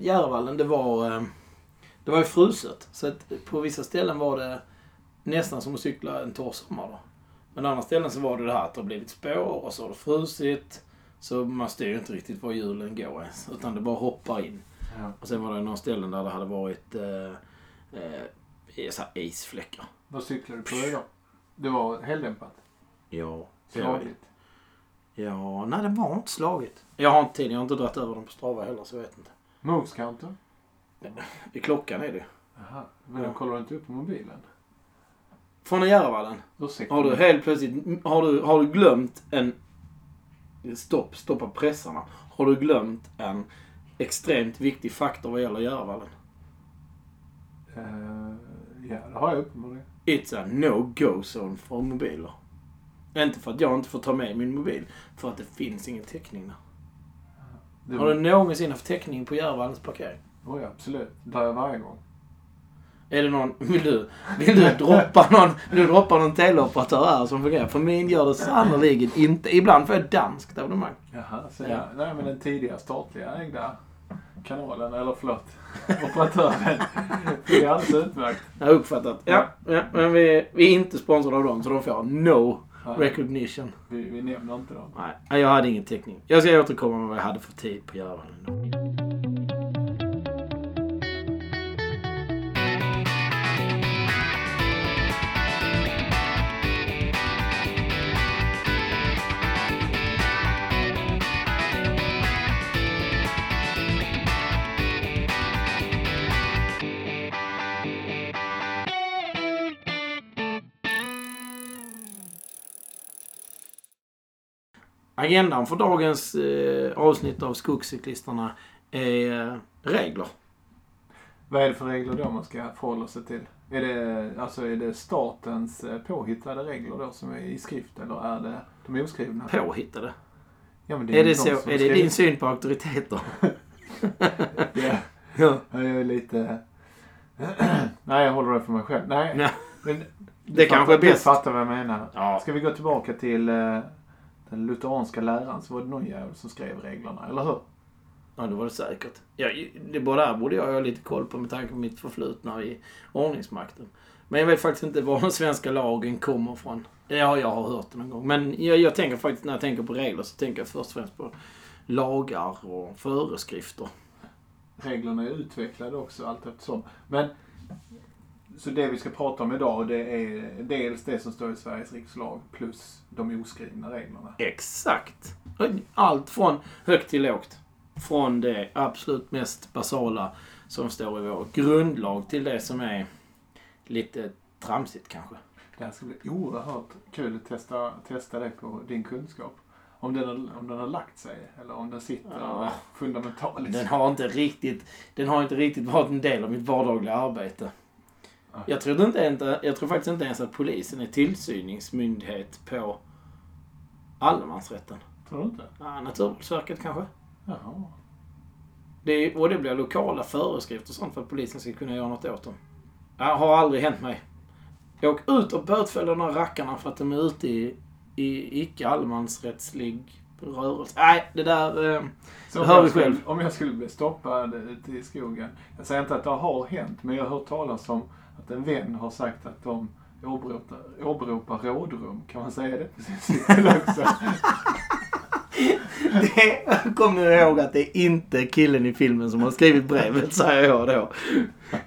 Järvallen, det var... eh, Det var ju fruset. Så att på vissa ställen var det nästan som att cykla en torr sommar då. Men andra ställen så var det det här att det har blivit spår och så har det frusit. Så man styr inte riktigt var hjulen går ens. Utan det bara hoppar in. Ja. Och sen var det några ställen där det hade varit eh, eh, så här isfläckar. Vad cyklade du på idag? Det var heldämpat? Ja. Slagigt? Ja, nej det var inte slagigt. Jag har inte tid. Jag har inte dragit över dem på Strava heller så jag vet inte. Moves counter? I klockan är det. Jaha. Men Ja. kollar inte upp på mobilen? Från Järvallen. Ursäkta. Har du helt plötsligt, har du, har du glömt en, stopp, stoppa pressarna. Har du glömt en extremt viktig faktor vad gäller Järvallen? Eh, ja, det har jag uppenbarligen. It's a no-go zone för mobiler. Inte för att jag inte får ta med min mobil, för att det finns ingen täckning där. Det Har du någonsin haft täckning på Järvallens parkering? Oj, absolut. Där är jag varje gång. Är det någon, vill du, vill du droppa någon, vill du droppa någon teleoperatör här som fungerar? För min gör det sannerligen inte. Ibland får jag danskt abonnemang. Jaha, så Ja. ja. Nej, men den tidiga statliga ägda kanalen, eller förlåt, operatören. Det är alldeles utmärkt. Jag har uppfattat. Ja, ja men vi, vi är inte sponsrade av dem så de får no Ja, recognition. vi, vi nämner inte dem. Nej, jag hade ingen täckning. Jag ska återkomma med vad jag hade för tid på Järvallen. Agendan för dagens eh, avsnitt av Skogscyklisterna är regler. Vad är det för regler då man ska förhålla sig till? Är det, alltså, är det statens eh, påhittade regler då som är i skrift eller är det de oskrivna? Påhittade. Ja, men Är det, de så, är det din syn på auktoriteter? Ja, ja. jag är lite... Nej, jag håller det för mig själv. Nej, men Det kanske är Du bäst. fattar vad jag menar. Ja. Ska vi gå tillbaka till eh, den lutheranska läran så var det någon jävel som skrev reglerna, eller hur? Ja, det var det säkert. Ja, det bara där borde jag ha lite koll på med tanke på mitt förflutna i ordningsmakten. Men jag vet faktiskt inte var den svenska lagen kommer från. Ja, jag har hört det någon gång. Men jag, jag tänker faktiskt, när jag tänker på regler så tänker jag först och främst på lagar och föreskrifter. Reglerna är utvecklade också allt eftersom. Men så det vi ska prata om idag det är dels det som står i Sveriges rikslag plus de oskrivna reglerna. Exakt. Allt från högt till lågt. Från det absolut mest basala som står i vår grundlag till det som är lite tramsigt kanske. Det här ska bli oerhört kul att testa, testa det på din kunskap. Om den, har, om den har lagt sig eller om den sitter Ja. fundamentaliskt. Den har inte riktigt, den har inte riktigt varit en del av mitt vardagliga arbete. Ja. Jag tror, inte, inte, jag tror faktiskt inte ens att polisen är tillsyningsmyndighet på allemansrätten. Tror du inte? Ja, Naturvårdsverket kanske? Jaha. Det är, och det blir lokala föreskrifter och sånt för att polisen ska kunna göra något åt dem. Det har aldrig hänt mig. Åk ut och bötfälj de här rackarna för att de är ute i, i icke allemansrättslig rörelse. Nej, det där... Eh, Så hör jag, vi skulle, själv. om jag skulle bli stoppad ute i skogen. Jag säger inte att det har hänt, men jag har hört talas om att en vän har sagt att de åberopar, åberopar rådrum. Kan man säga det på sin cykel också? Det, kom nu ihåg att det är inte killen i filmen som har skrivit brevet, säger jag då.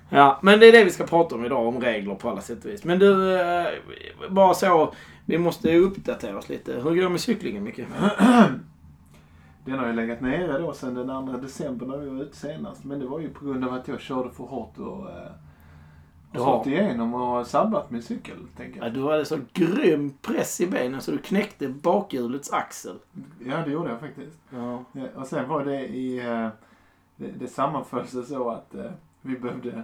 Ja, men det är det vi ska prata om idag, om regler på alla sätt och vis. Men du, eh, bara så, vi måste uppdatera oss lite. Hur går det med cyklingen, Micke? Den har ju legat nere då sedan den 2 december när vi var ute senast. Men det var ju på grund av att jag körde för hårt och eh, Du har slått igenom och sabbat min cykel, tänker Ja, jag. du hade så grym press i benen så du knäckte bakhjulets axel. Ja, det gjorde jag faktiskt. Ja. Ja, och sen var det i... eh, Det, det sammanföll sig så att eh, vi behövde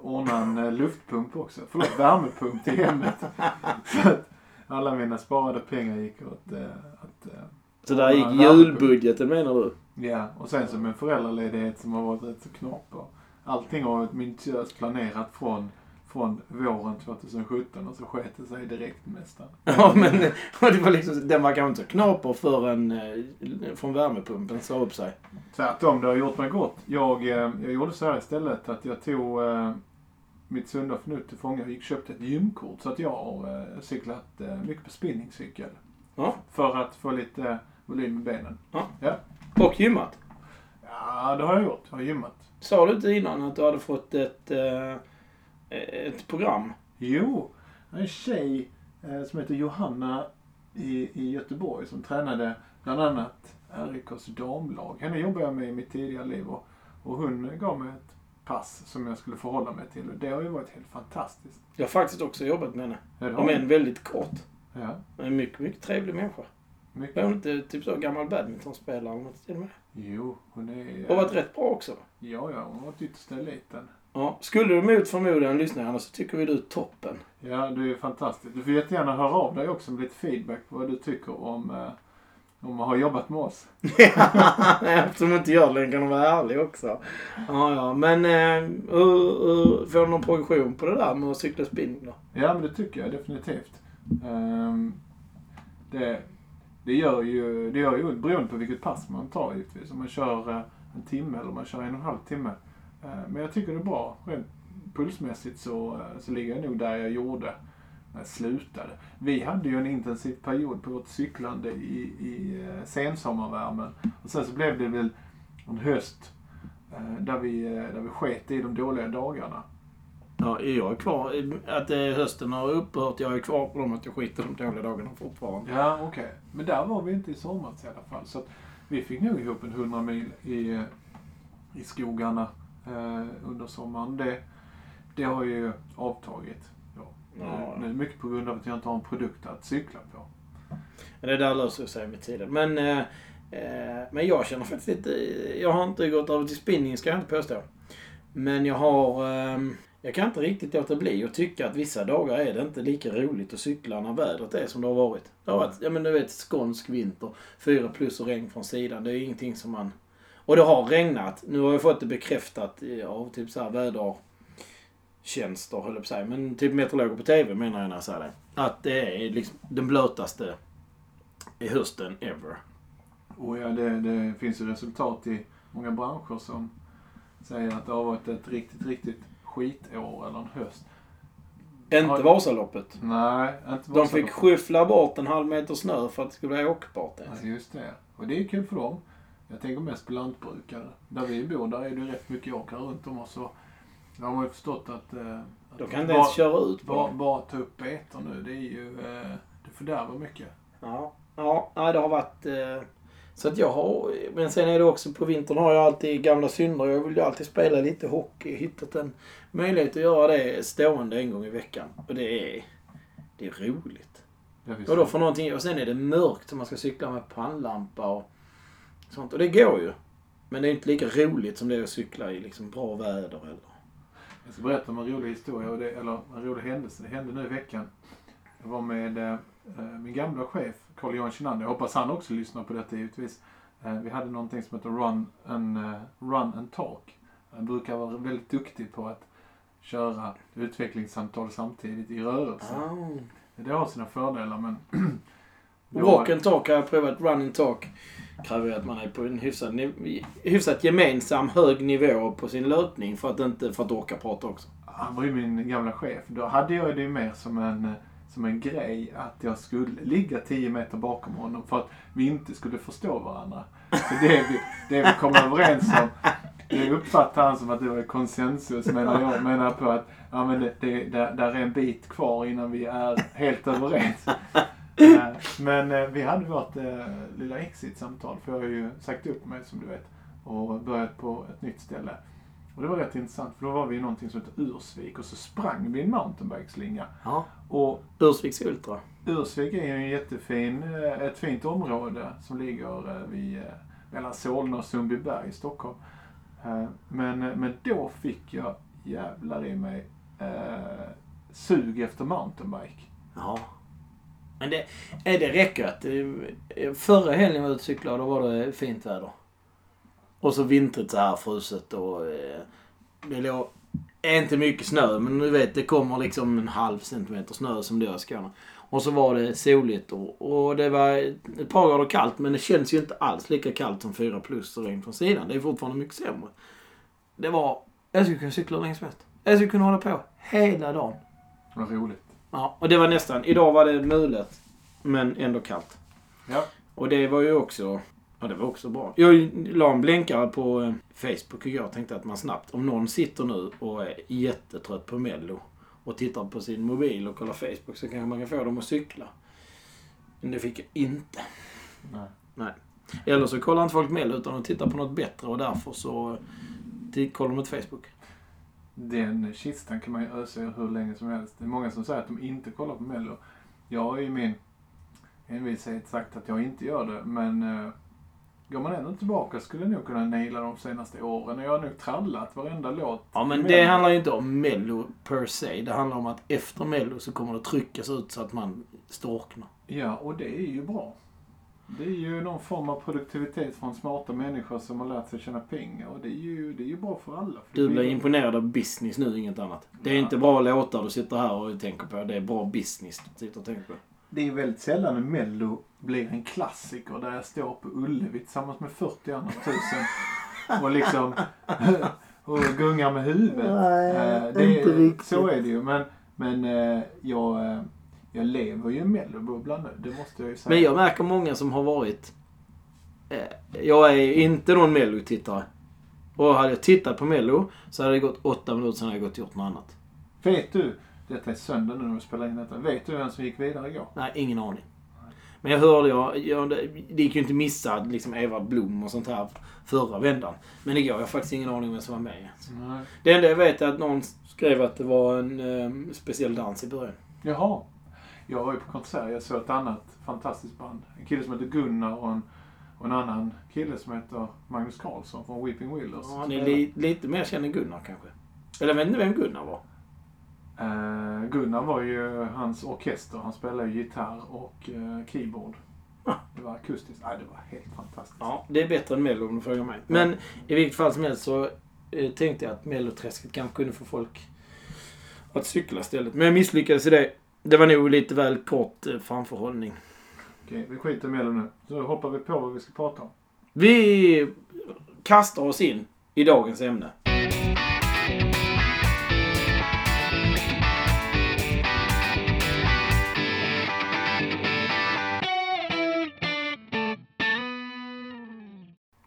ordna en eh, luftpump också. Förlåt, värmepump till hemmet. Så att alla mina sparade pengar gick åt eh, att... eh, Så där gick julbudgeten menar du? Ja, och sen som en föräldraledighet som har varit rätt så knapp. Allting har varit minutiöst planerat från från våren 2017 och så sket det sig direkt nästan. Ja, men det var liksom, den var kanske inte så knaper förrän eh, från värmepumpen sa upp sig. Tvärtom, det har gjort mig gott. Jag, eh, jag gjorde så här istället att jag tog eh, mitt sunda förnuft till fånga och gick och köpte ett gymkort. Så att jag har eh, cyklat eh, mycket på spinningcykel. Ja. För att få lite volym i benen. Och gymmat. Ja, det har jag gjort. Jag har gymmat. Sa du inte innan att du hade fått ett, eh, ett program? Jo, en tjej eh, som heter Johanna i, i Göteborg som tränade bland annat RIKs damlag. Henne jobbade jag med i mitt tidigare liv och, och hon gav mig ett pass som jag skulle förhålla mig till. Och det har ju varit helt fantastiskt. Jag har faktiskt också jobbat med henne. Om än väldigt kort. Ja, En mycket, mycket trevlig människa. Är mycket. hon inte typ så gammal badmintonspelare något till och med? Jo, hon är... Och varit rätt bra också. Ja, ja, hon har varit yttersta eliten. Ja. Skulle du mot förmodan lyssna Anna så tycker vi du är toppen. Ja, du är fantastisk. Du får jättegärna höra av dig också med lite feedback på vad du tycker om, eh, om att ha jobbat med oss. Eftersom du inte gör det kan du vara ärlig också. Ja, ja. Men eh, hur, hur, får du någon progression på det där med att cykla spinning då? Ja, men det tycker jag definitivt. Ehm, det, det gör ju det gör ju ont beroende på vilket pass man tar givetvis. Om man kör eh, en timme eller om man kör en och en halv timme. Eh, men jag tycker det är bra. Rent pulsmässigt så, eh, så ligger jag nog där jag gjorde när jag slutade. Vi hade ju en intensiv period på vårt cyklande i, i sensommarvärmen. Och sen så blev det väl en höst där vi, där vi sket i de dåliga dagarna. Ja, jag är kvar. Att eh, hösten har upphört. Jag är kvar på dem att jag skiter de dåliga dagarna fortfarande. Ja, okej. Men där var vi inte i somras i alla fall. Så att vi fick nog ihop en 100 mil i, eh, i skogarna eh, under sommaren. Det, det har ju avtagit. Ja. Ja. Nu, mycket på grund av att jag inte har en produkt att cykla på. Det där löser sig med tiden. Men, eh, eh, men jag känner faktiskt inte... Jag har inte gått över till spinning ska jag inte påstå. Men jag har... Eh, jag kan inte riktigt låta bli att tycka att vissa dagar är det inte lika roligt att cykla när vädret är som det har varit. Det har varit, ja men du vet, skånsk vinter. Fyra plus och regn från sidan. Det är ingenting som man... Och det har regnat. Nu har jag fått det bekräftat eh, av typ så här vädertjänster, höll jag på att säga. Men typ meteorologer på TV menar jag när jag säger det. Att det är liksom den blötaste i hösten ever. Och ja, det, det finns ju resultat i många branscher som säger att det har varit ett riktigt, riktigt skitår eller en höst. Inte Har- Vasaloppet. Nej, inte De Vasaloppet. fick skyffla bort en halv meter snö för att det skulle bli åkbart ens. Ja, just det. Och det är kul för dem. Jag tänker mest på lantbrukare. Där vi bor, där är det rätt mycket åkare runt om oss. Där har man ju förstått att... Eh, att Då kan inte ens köra ut på bara, bara ta upp betor nu, det är ju... Eh, det fördärvar mycket. Ja, ja nej, det har varit... Eh, så att jag har... Men sen är det också på vintern har jag alltid gamla synder. Jag vill ju alltid spela lite hockey. Hittat en möjlighet att göra det stående en gång i veckan. Och det är... Det är roligt. Och då för någonting... Och sen är det mörkt så man ska cykla med pannlampa och sånt. Och det går ju. Men det är inte lika roligt som det är att cykla i liksom bra väder eller... Jag ska berätta om en rolig historia, och det, eller en rolig händelse. Det hände nu i veckan. Jag var med eh, min gamla chef, Carl-Johan Kinander. Jag hoppas han också lyssnar på detta givetvis. Eh, vi hade någonting som heter Run and, eh, run and Talk. Han brukar vara väldigt duktig på att köra utvecklingssamtal samtidigt i rörelse. Ah. Det har sina fördelar men... Walk and talk har jag provat. Run and talk kräver att man är på en hyfsad, niv- hyfsat gemensam hög nivå på sin löpning för att inte för att orka prata också. Han var ju min gamla chef. Då hade jag det mer som en, som en grej att jag skulle ligga 10 meter bakom honom för att vi inte skulle förstå varandra. Så det vi, det vi kom överens om, det uppfattade han som att det var konsensus menar jag. Menar på att ja, men det, det, där, där är en bit kvar innan vi är helt överens. Eh, men eh, vi hade vårt eh, lilla exit-samtal för jag har ju sagt upp mig som du vet och börjat på ett nytt ställe. Och det var rätt intressant för då var vi i någonting som heter Ursvik och så sprang vi en mountainbikeslinga. Ja. Och Ursviks Ultra. Ursvik är ju en jättefin, eh, ett fint område som ligger eh, vid, eh, mellan Solna och Sundbyberg i Stockholm. Men, men då fick jag jävlar i mig eh, sug efter mountainbike. Ja. Men det, eh, det räcker att... Förra helgen var jag ute och cyklade och då var det fint väder. Och så vintrigt så här fruset och... eh, Det låg inte mycket snö, men du vet det kommer liksom en halv centimeter snö som det gör i Skåne. Och så var det soligt och, och det var ett par grader kallt, men det känns ju inte alls lika kallt som 4 plus och regn från sidan. Det är fortfarande mycket sämre. Det var... Jag skulle kunna cykla som helst. Jag skulle kunna hålla på hela dagen. Vad roligt. Ja, och det var nästan... Idag var det mulet, men ändå kallt. Ja. Och det var ju också... Ja, det var också bra. Jag la en blänkare på eh, Facebook och tänkte att man snabbt, om någon sitter nu och är jättetrött på Mello och tittar på sin mobil och kollar Facebook så kanske man kan få dem att cykla. Men det fick jag inte. Nej. Eller så kollar inte folk Mello utan de tittar på något bättre och därför så t- kollar de ett Facebook. Den kistan kan man ju ösa ur hur länge som helst. Det är många som säger att de inte kollar på Mello. Jag har i min envishet sagt att jag inte gör det, men uh, går man ändå tillbaka skulle jag nog kunna naila de senaste åren. Och jag har nog trallat varenda låt. Ja, men det Mello. handlar ju inte om Mello per se. Det handlar om att efter Mello så kommer det tryckas ut så att man storknar. Ja, och det är ju bra. Det är ju någon form av produktivitet från smarta människor som har lärt sig tjäna pengar. Och det är ju, det är ju bra för alla. För Du blir blir- imponerad av business nu, inget annat. Det är Ja. inte bra låtar du sitter här och tänker på. Det är bra business du sitter och tänker på. Det är väldigt sällan en Mello blir en klassiker där jag står på Ullevi tillsammans med 40 andra tusen och liksom och gungar med huvudet. Nej, Eh, det, inte riktigt. Så är det ju. Men, men eh, jag, eh, jag lever ju i Mellobubblan nu. Det måste jag ju säga. Men jag märker många som har varit... Jag är inte någon Mello-tittare. Och hade jag tittat på Mello så hade det gått åtta minuter sen hade jag gått och gjort något annat. Vet du, detta är söndag nu när vi spelar in detta. Vet du vem som gick vidare igår? Nej, ingen aning. Men jag hörde, jag, jag, det gick ju inte missa liksom Eva Blom och sånt här förra vändan. Men igår har jag faktiskt ingen aning om vem som var med. Nej. Det enda jag vet är att någon skrev att det var en eh, speciell dans i början. Jaha. Jag var ju på konsert. Jag såg ett annat fantastiskt band. En kille som heter Gunnar och en, och en annan kille som heter Magnus Karlsson från Weeping Willows. Ja, han är li, lite mer känd än Gunnar kanske. Eller jag vet inte vem Gunnar var. Gunnar var ju hans orkester. Han spelade ju gitarr och eh, keyboard. Det var akustiskt. Nej, det var helt fantastiskt. Ja, det är bättre än Mello om du frågar mig. Men i vilket fall som helst så eh, tänkte jag att Melloträsket kanske kunde få folk att cykla istället. Men jag misslyckades i det. Det var nog lite väl kort eh, framförhållning. Okej, vi skiter i Mello nu. Så hoppar vi på vad vi ska prata om. Vi kastar oss in i dagens ämne.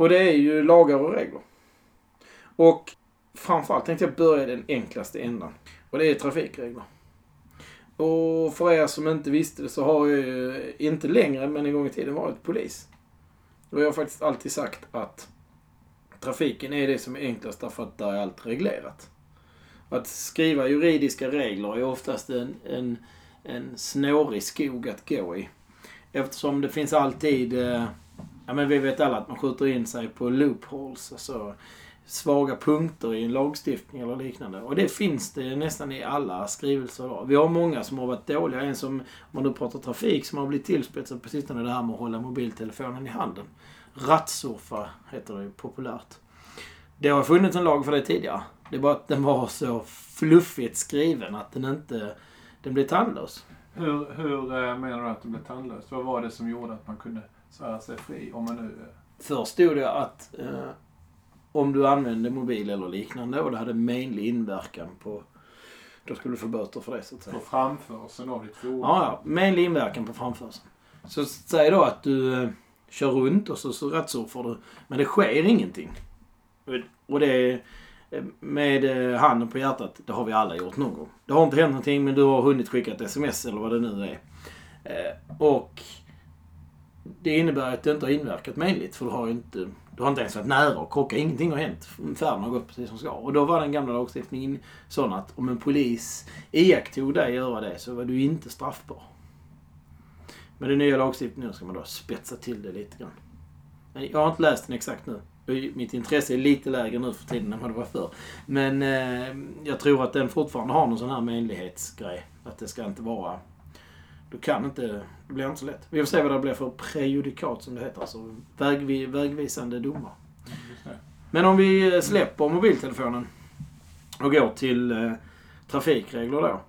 Och det är ju lagar och regler. Och framförallt tänkte jag börja i den enklaste ändan. Och det är trafikregler. Och för er som inte visste det så har jag ju inte längre, men en gång i tiden varit polis. Och jag har faktiskt alltid sagt att trafiken är det som är enklast därför att där är allt reglerat. Att skriva juridiska regler är oftast en, en, en snårig skog att gå i. Eftersom det finns alltid, eh, ja men vi vet alla att man skjuter in sig på loopholes, alltså svaga punkter i en lagstiftning eller liknande. Och det finns det nästan i alla skrivelser idag. Vi har många som har varit dåliga. En som, om man nu pratar trafik, som har blivit tillspetsad på sistone, det här med att hålla mobiltelefonen i handen. Rattsurfa heter det ju populärt. Det har funnits en lag för det tidigare. Det är bara att den var så fluffigt skriven att den inte... Den blev tandlös. Hur, hur eh, menar du att den blev tandlös? Vad var det som gjorde att man kunde svära sig fri? Om man nu... eh, Först stod det att eh, om du använde mobil eller liknande och det hade menlig inverkan på... Då skulle du få böter för det så att säga. På framförseln av ditt fordon? Ja, ja. Menlig inverkan på framförseln. Så säg då att du eh, kör runt och så, så rattsurfar du. Men det sker ingenting. Och- det eh, med eh, handen på hjärtat, det har vi alla gjort någon gång. Det har inte hänt någonting men du har hunnit skicka ett sms eller vad det nu är. Och det innebär att det inte har inverkat menligt för du har ju inte, du har inte ens varit nära och krocka. Ingenting har hänt. Färden har gått precis som ska. Och då var den gamla lagstiftningen sån att om en polis iakttog dig göra det så var du inte straffbar. Med den nya lagstiftningen ska man då spetsa till det lite grann. Men jag har inte läst den exakt nu. Mitt intresse är lite lägre nu för tiden än vad det var förr. Men eh, jag tror att den fortfarande har någon sån här menlighetsgrej. Att det ska inte vara... Du kan inte... Det blir inte så lätt. Vi får se vad det blir för prejudikat som det heter. Alltså vägvi, vägvisande domar. Men om vi eh, släpper mobiltelefonen och går till eh, trafikregler då.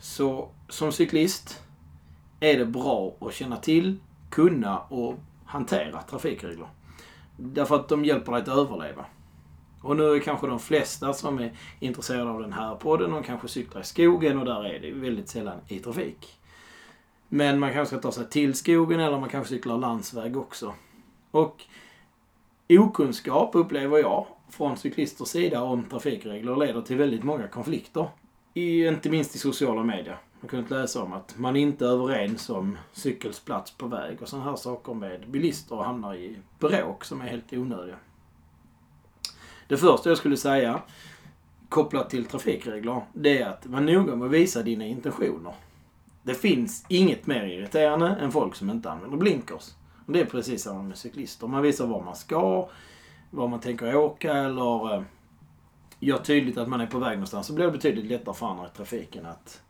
Så som cyklist är det bra att känna till, kunna och hantera trafikregler. Därför att de hjälper dig att överleva. Och nu är kanske de flesta som är intresserade av den här podden, de kanske cyklar i skogen och där är det väldigt sällan i trafik. Men man kanske ska ta sig till skogen eller man kanske cyklar landsväg också. Och okunskap upplever jag från cyklisters sida om trafikregler leder till väldigt många konflikter. I, inte minst i sociala medier. Man kunnat läsa om att man inte är överens om cykelsplats på väg och sådana här saker med bilister och hamnar i bråk som är helt onödiga. Det första jag skulle säga kopplat till trafikregler, det är att vara noga med att visa dina intentioner. Det finns inget mer irriterande än folk som inte använder blinkers. Och det är precis samma med cyklister. Man visar var man ska, var man tänker åka eller eh, gör tydligt att man är på väg någonstans så blir det betydligt lättare för andra i trafiken att,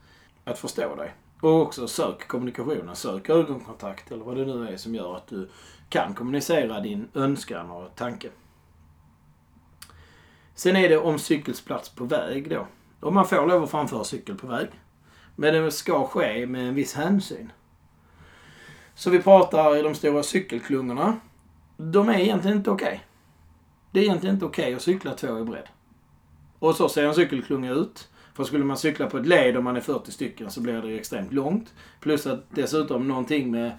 att förstå dig. Och också sök kommunikationen. Sök ögonkontakt eller vad det nu är som gör att du kan kommunicera din önskan och tanke. Sen är det om cykelsplats på väg då. Om man får lov att framföra cykel på väg. Men det ska ske med en viss hänsyn. Så vi pratar i de stora cykelklungorna. De är egentligen inte okej. Okay. Det är egentligen inte okej okay att cykla två i bredd. Och så ser en cykelklunga ut. För skulle man cykla på ett led om man är 40 stycken så blir det extremt långt. Plus att dessutom någonting med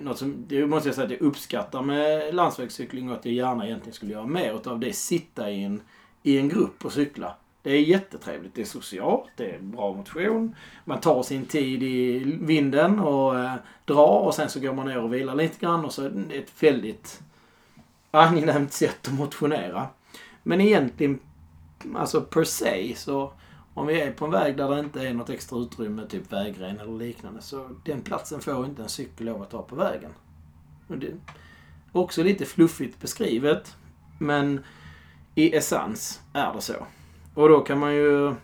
något som, det måste jag säga att jag uppskattar med landsvägscykling och att jag gärna egentligen skulle göra mer utav det. Sitta i en, i en grupp och cykla. Det är jättetrevligt. Det är socialt, det är bra motion. Man tar sin tid i vinden och eh, drar och sen så går man ner och vilar lite grann och så är det ett väldigt angenämt sätt att motionera. Men egentligen, alltså per se, så om vi är på en väg där det inte är något extra utrymme, typ vägren eller liknande, så den platsen får inte en cykel lov att ta på vägen. Och det är också lite fluffigt beskrivet, men i essens är det så. Och då kan man ju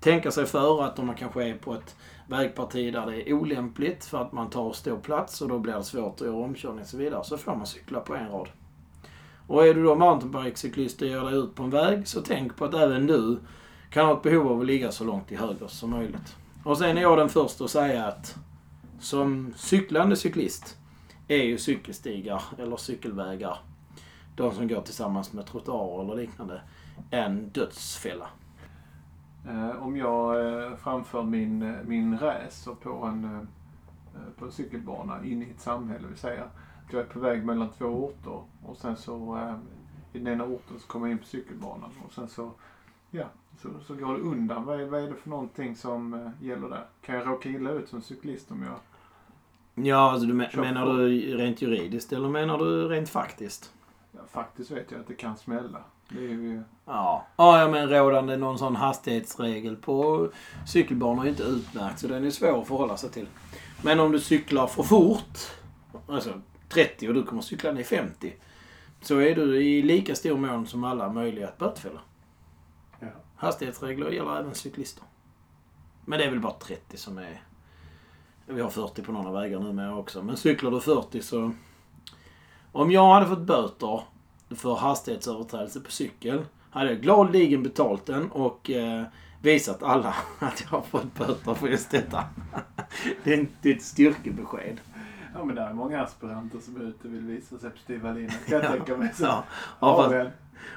tänka sig för att om man kanske är på ett vägparti där det är olämpligt för att man tar stor plats och då blir det svårt att göra omkörning och så vidare, så får man cykla på en rad. Och är du då mountainbikecyklist och ger dig ut på en väg, så tänk på att även du kan ha ett behov av att ligga så långt till höger som möjligt. Och sen är jag den första att säga att som cyklande cyklist är ju cykelstigar eller cykelvägar, de som går tillsammans med trottoarer eller liknande, en dödsfälla. Eh, om jag eh, framför min, eh, min racer på en, på en cykelbana in i ett samhälle, vill säga att jag är på väg mellan två orter och sen så i den ena orten så kommer jag in på cykelbanan och sen så, ja, så, så går det undan. Vad är, vad är det för någonting som gäller där? Kan jag råka illa ut som cyklist om jag Ja, alltså du men, menar du rent juridiskt eller menar du rent faktiskt? Ja, faktiskt vet jag att det kan smälla. Det är ju... Ja. ja, men rådande någon sån hastighetsregel på cykelbanor är inte utmärkt så den är svår att förhålla sig till. Men om du cyklar för fort, alltså 30 och du kommer cykla ner 50, så är du i lika stor mån som alla möjliga att bötfälla. Ja. Hastighetsregler gäller även cyklister. Men det är väl bara 30 som är... Vi har 40 på några vägar numera också. Men cyklar du 40 så... Om jag hade fått böter för hastighetsöverträdelse på cykel. Hade jag gladeligen betalt den och eh, visat alla att jag har fått böter för just detta. det, är, ett styrkebesked. Ja men det är många aspiranter som är ute och vill visa sig på styva linan kan jag tänka mig. Så. Ja, ja, fast,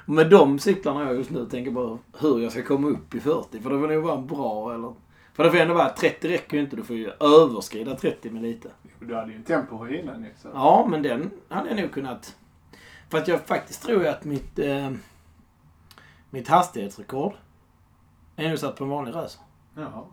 med de cyklarna jag just nu tänker på hur jag ska komma upp i 40. För det får nog vara bra eller... För det får ändå vara 30 räcker ju inte. Du får ju överskrida 30 med lite. Du hade ju en tempohöjning nu. Så. Ja, men den hade jag nog kunnat för att jag faktiskt tror att mitt, eh, mitt hastighetsrekord är nog satt på en vanlig racer. Jaha.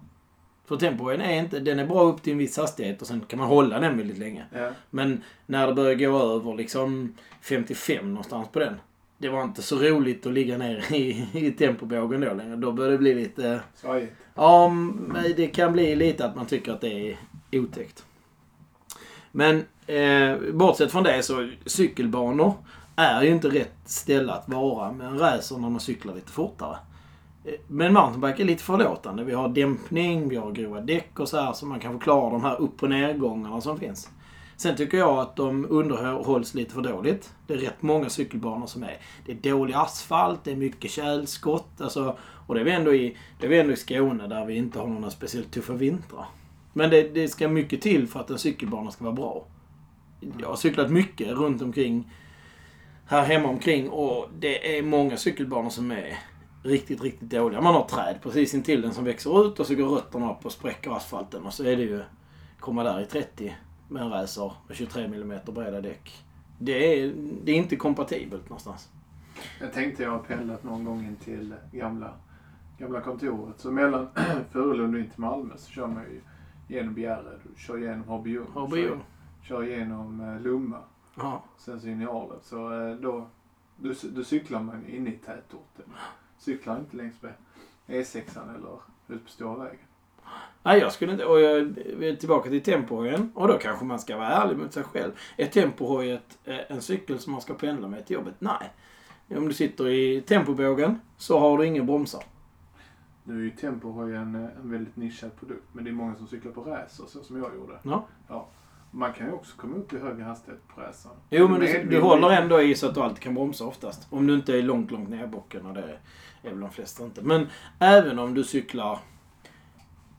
För tempoen är inte, den är bra upp till en viss hastighet och sen kan man hålla den väldigt länge. Ja. Men när det börjar gå över liksom 55 någonstans på den. Det var inte så roligt att ligga ner i, i tempobågen då längre. Då börjar det bli lite... Svajigt. Ja, det kan bli lite att man tycker att det är otäckt. Men eh, bortsett från det så cykelbanor är ju inte rätt ställe att vara med en racer när man cyklar lite fortare. Eh, men mountainbike är lite förlåtande. Vi har dämpning, vi har grova däck och så här så man kan förklara de här upp och nedgångarna som finns. Sen tycker jag att de underhålls lite för dåligt. Det är rätt många cykelbanor som är... Det är dålig asfalt, det är mycket tjälskott. Alltså, och det är, vi ändå i, det är vi ändå i Skåne där vi inte har några speciellt tuffa vintrar. Men det, det ska mycket till för att en cykelbana ska vara bra. Jag har cyklat mycket runt omkring här hemma omkring och det är många cykelbanor som är riktigt, riktigt dåliga. Man har träd precis intill den som växer ut och så går rötterna upp och spräcker asfalten och så är det ju komma där i 30 med en racer med 23 mm breda däck. Det är, det är inte kompatibelt någonstans. Jag tänkte jag har pendlat någon gång in till gamla, gamla kontoret. Så mellan Furulund och in till Malmö så kör man ju genom Bjärred, kör igenom Harbyung, kör, kör igenom eh, Lomma. Ja. Sen så in i Arlöv. Så eh, då, då, då cyklar man inne i tätorten. Cyklar inte längs med E6 eller ut på stora vägen. Nej, jag skulle inte... Och jag är tillbaka till tempohojen. Och då kanske man ska vara ärlig mot sig själv. Är tempohoj ett, eh, en cykel som man ska pendla med till jobbet? Nej. Om du sitter i tempobågen så har du ingen bromsar. Nu är ju Tempohoj en, eh, en väldigt nischad produkt. Men det är många som cyklar på racer så som jag gjorde. Ja. Man kan ju också komma upp i högre hastighet på racern. Jo, men du, du håller ändå i så att du alltid kan bromsa oftast. Om du inte är långt, långt ner i bocken och det är väl de flesta inte. Men även om du cyklar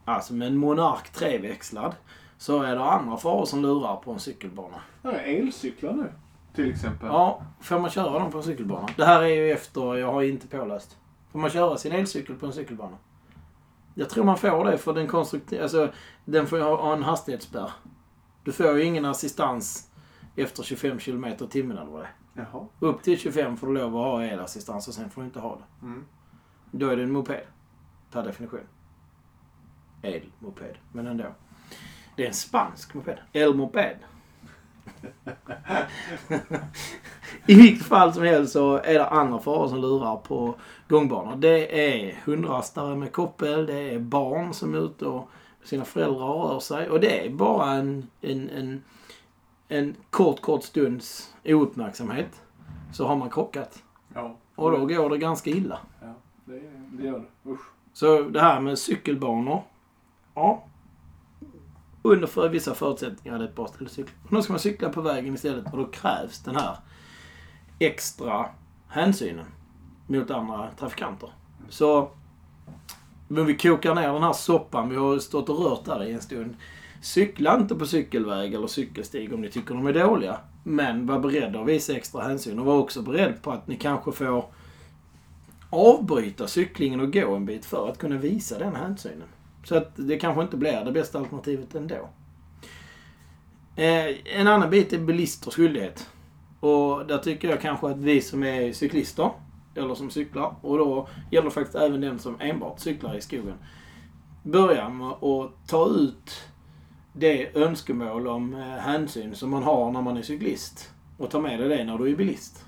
alltså med en Monark treväxlad så är det andra faror som lurar på en cykelbana. Ja, elcyklar nu. Till exempel. Ja, får man köra dem på en cykelbana? Det här är ju efter, jag har inte påläst. Får man köra sin elcykel på en cykelbana? Jag tror man får det för den konstruktiv... Alltså, den får ju ha ha en hastighetsspärr. Du får ju ingen assistans efter 25 km i timmen eller vad det är. Jaha. Upp till 25 får du lov att ha elassistans och sen får du inte ha det. Mm. Då är det en moped. Per definition. Elmoped, men ändå. Det är en spansk moped. Elmoped. I vilket fall som helst så är det andra faror som lurar på gångbanor. Det är hundrastare med koppel, det är barn som är ute och sina föräldrar rör sig. Och det är bara en, en, en, en kort, kort stunds ouppmärksamhet. Så har man krockat. Ja. Och då går det ganska illa. Ja, det, det gör det. Usch. Så det här med cykelbanor. Ja. Under för vissa förutsättningar är det ett bra ställe att cykla. Men då ska man cykla på vägen istället och då krävs den här extra hänsynen mot andra trafikanter. Så men vi kokar ner den här soppan. Vi har stått och rört där i en stund. Cykla inte på cykelväg eller cykelstig om ni tycker de är dåliga. Men var beredda att visa extra hänsyn och var också beredd på att ni kanske får avbryta cyklingen och gå en bit för att kunna visa den hänsynen. Så att det kanske inte blir det bästa alternativet ändå. Eh, en annan bit är bilisters skyldighet. Och där tycker jag kanske att vi som är cyklister, eller som cyklar, och då gäller det faktiskt även den som enbart cyklar i skogen, Börja med att ta ut det önskemål om eh, hänsyn som man har när man är cyklist och ta med dig det när du är bilist.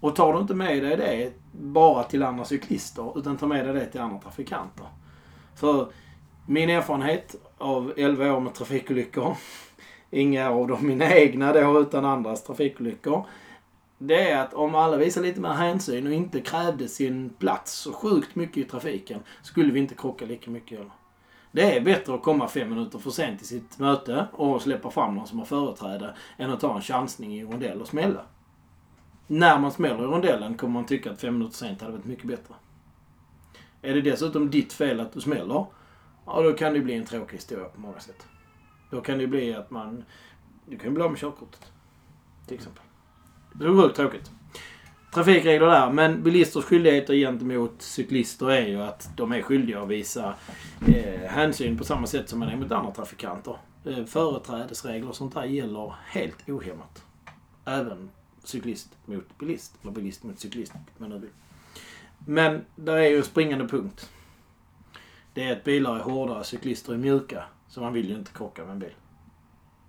Och tar du inte med dig det bara till andra cyklister, utan ta med dig det till andra trafikanter. För min erfarenhet av 11 år med trafikolyckor, inga av dem mina egna då, utan andras trafikolyckor. Det är att om alla visar lite mer hänsyn och inte krävde sin plats så sjukt mycket i trafiken, skulle vi inte krocka lika mycket heller. Det är bättre att komma fem minuter för sent till sitt möte och släppa fram någon som har företräde, än att ta en chansning i rondell och smälla. När man smäller i rondellen kommer man tycka att fem minuter sent hade varit mycket bättre. Är det dessutom ditt fel att du smäller, ja då kan det bli en tråkig historia på många sätt. Då kan det bli att man... Du kan bli av med körkortet. Till exempel. Det var sjukt tråkigt. Trafikregler där, men bilisters skyldigheter gentemot cyklister är ju att de är skyldiga att visa eh, hänsyn på samma sätt som man är mot andra trafikanter. Eh, företrädesregler och sånt där gäller helt ohämmat. Även cyklist mot bilist, eller bilist mot cyklist, men nu vill. Men där är ju en springande punkt. Det är att bilar är hårdare, cyklister är mjuka. Så man vill ju inte krocka med en bil.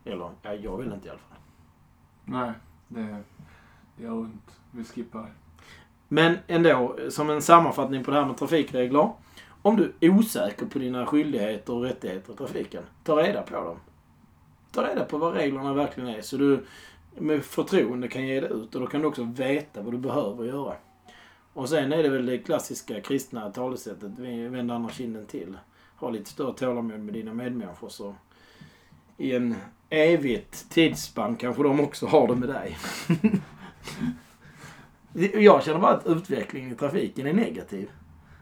Eller, ja, jag vill inte i alla fall. Nej, det, det gör ont. Vi skippar det. Men ändå, som en sammanfattning på det här med trafikregler. Om du är osäker på dina skyldigheter och rättigheter i trafiken, ta reda på dem. Ta reda på vad reglerna verkligen är så du med förtroende kan ge det ut och då kan du också veta vad du behöver göra. Och sen är det väl det klassiska kristna talesättet, vänd andra kinden till. Ha lite större tålamod med dina medmänniskor så i en evigt tidsspann kanske de också har det med dig. jag känner bara att utvecklingen i trafiken är negativ.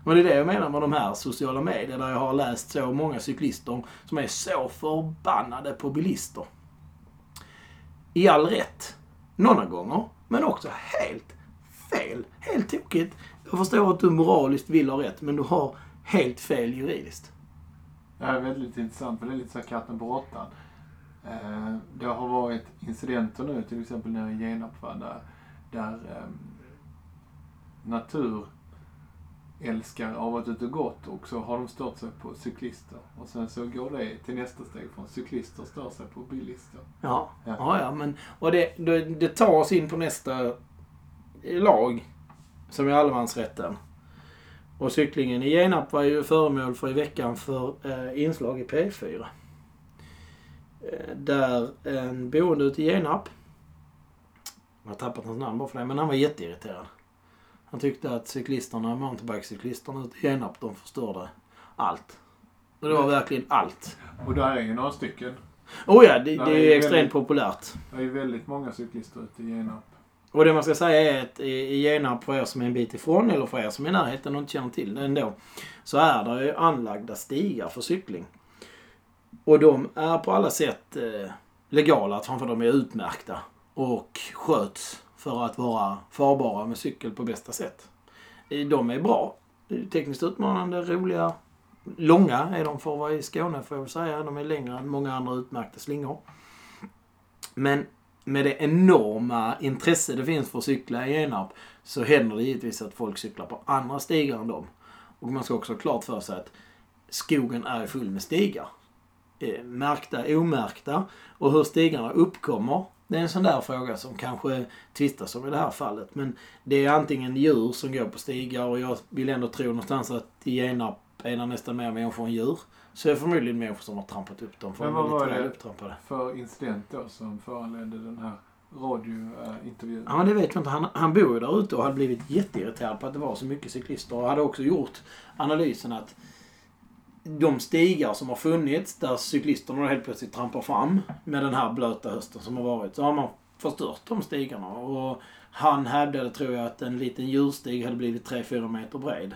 Och det är det jag menar med de här sociala medier där jag har läst så många cyklister som är så förbannade på bilister. I all rätt. Några gånger. Men också helt fel. Helt tokigt. Jag förstår att du moraliskt vill ha rätt, men du har helt fel juridiskt. Det här är väldigt intressant, för det är lite så katten på råttan. Eh, det har varit incidenter nu, till exempel nere i Genarp, där, där eh, naturälskare har varit ute och gått och så har de stört sig på cyklister. Och sen så går det till nästa steg från cyklister stör sig på bilister. Ja, Ja. ja, ja men och det, det, det tar oss in på nästa lag som är allemansrätten. Och cyklingen i Genarp var ju föremål för i veckan för eh, inslag i P4. Eh, där en boende ute i Genarp, jag har tappat hans namn bara för det, men han var jätteirriterad. Han tyckte att cyklisterna, mountainbikecyklisterna ute i Genarp, de förstörde allt. Och det var verkligen allt. Och där är ju några stycken. Oh ja, det, det är är extremt väldigt- populärt. Det är ju väldigt många cyklister ute i Genarp. Och det man ska säga är att i i Genarp, för er som är en bit ifrån eller för er som är i närheten och inte känner till det ändå, så är det ju anlagda stigar för cykling. Och de är på alla sätt eh, legala, framför de är utmärkta och sköts för att vara farbara med cykel på bästa sätt. Eh, de är bra. Tekniskt utmanande, roliga. Långa är de för att vara i Skåne får jag väl säga. De är längre än många andra utmärkta slingor. Men med det enorma intresse det finns för att cykla i Genarp så händer det givetvis att folk cyklar på andra stigar än dem. Och man ska också ha klart för sig att skogen är full med stigar. Eh, märkta, omärkta. Och hur stigarna uppkommer, det är en sån där fråga som kanske tvistas om i det här fallet. Men det är antingen djur som går på stigar och jag vill ändå tro någonstans att i Genarp är det nästan mer människor än djur. Så är det förmodligen människor som har trampat upp dem för Men är vad var det? För incident då som föranledde den här radiointervjun. Ja, det vet jag inte. Han, han bor ju där ute och hade blivit jätteirriterad på att det var så mycket cyklister. Och hade också gjort analysen att de stigar som har funnits där cyklisterna helt plötsligt trampar fram med den här blöta hösten som har varit. Så har man förstört de stigarna. Och han hävdade, tror jag, att en liten djurstig hade blivit 3-4 meter bred.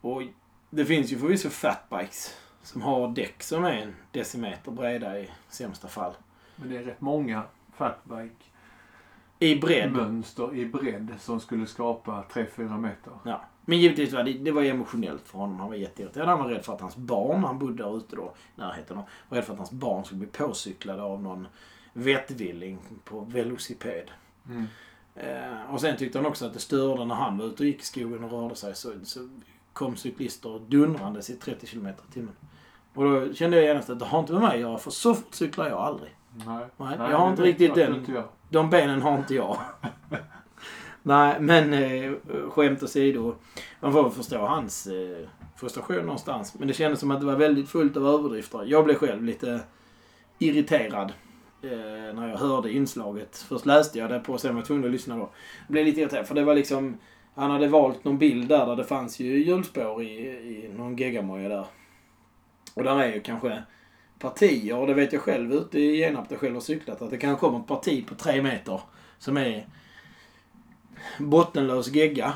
Och det finns ju förvisso fatbikes som har däck som är en decimeter breda i sämsta fall. Men det är rätt många fatbike I bredd. mönster i bredd som skulle skapa 3-4 meter. Ja. Men givetvis var det, det var emotionellt för honom. Han var jätteirriterad. Han var rädd för att hans barn, han bodde där ute då i närheten, och var rädd för att hans barn skulle bli påcyklade av någon vettvilling på velociped. Mm. Eh, och sen tyckte han också att det störde när han var ute och gick i skogen och rörde sig så, så kom cyklister dundrandes i 30 km i timmen. Och då kände jag genast att det har inte med mig att göra för så fort cyklar jag aldrig. Nej. Nej, jag har inte riktigt den- Inte jag. De benen har inte jag. Nej, men eh, skämt åsido. Man får väl förstå hans eh, frustration någonstans. Men det kändes som att det var väldigt fullt av överdrifter. Jag blev själv lite irriterad eh, när jag hörde inslaget. Först läste jag det på och sen var jag tvungen att lyssna då. Jag blev lite irriterad för det var liksom... Han hade valt någon bild där, där det fanns ju hjulspår i, i någon geggamoja där. Och där är ju kanske partier, och det vet jag själv ute i Genarp där jag själv har cyklat, att det kan komma ett parti på tre meter som är bottenlös gegga.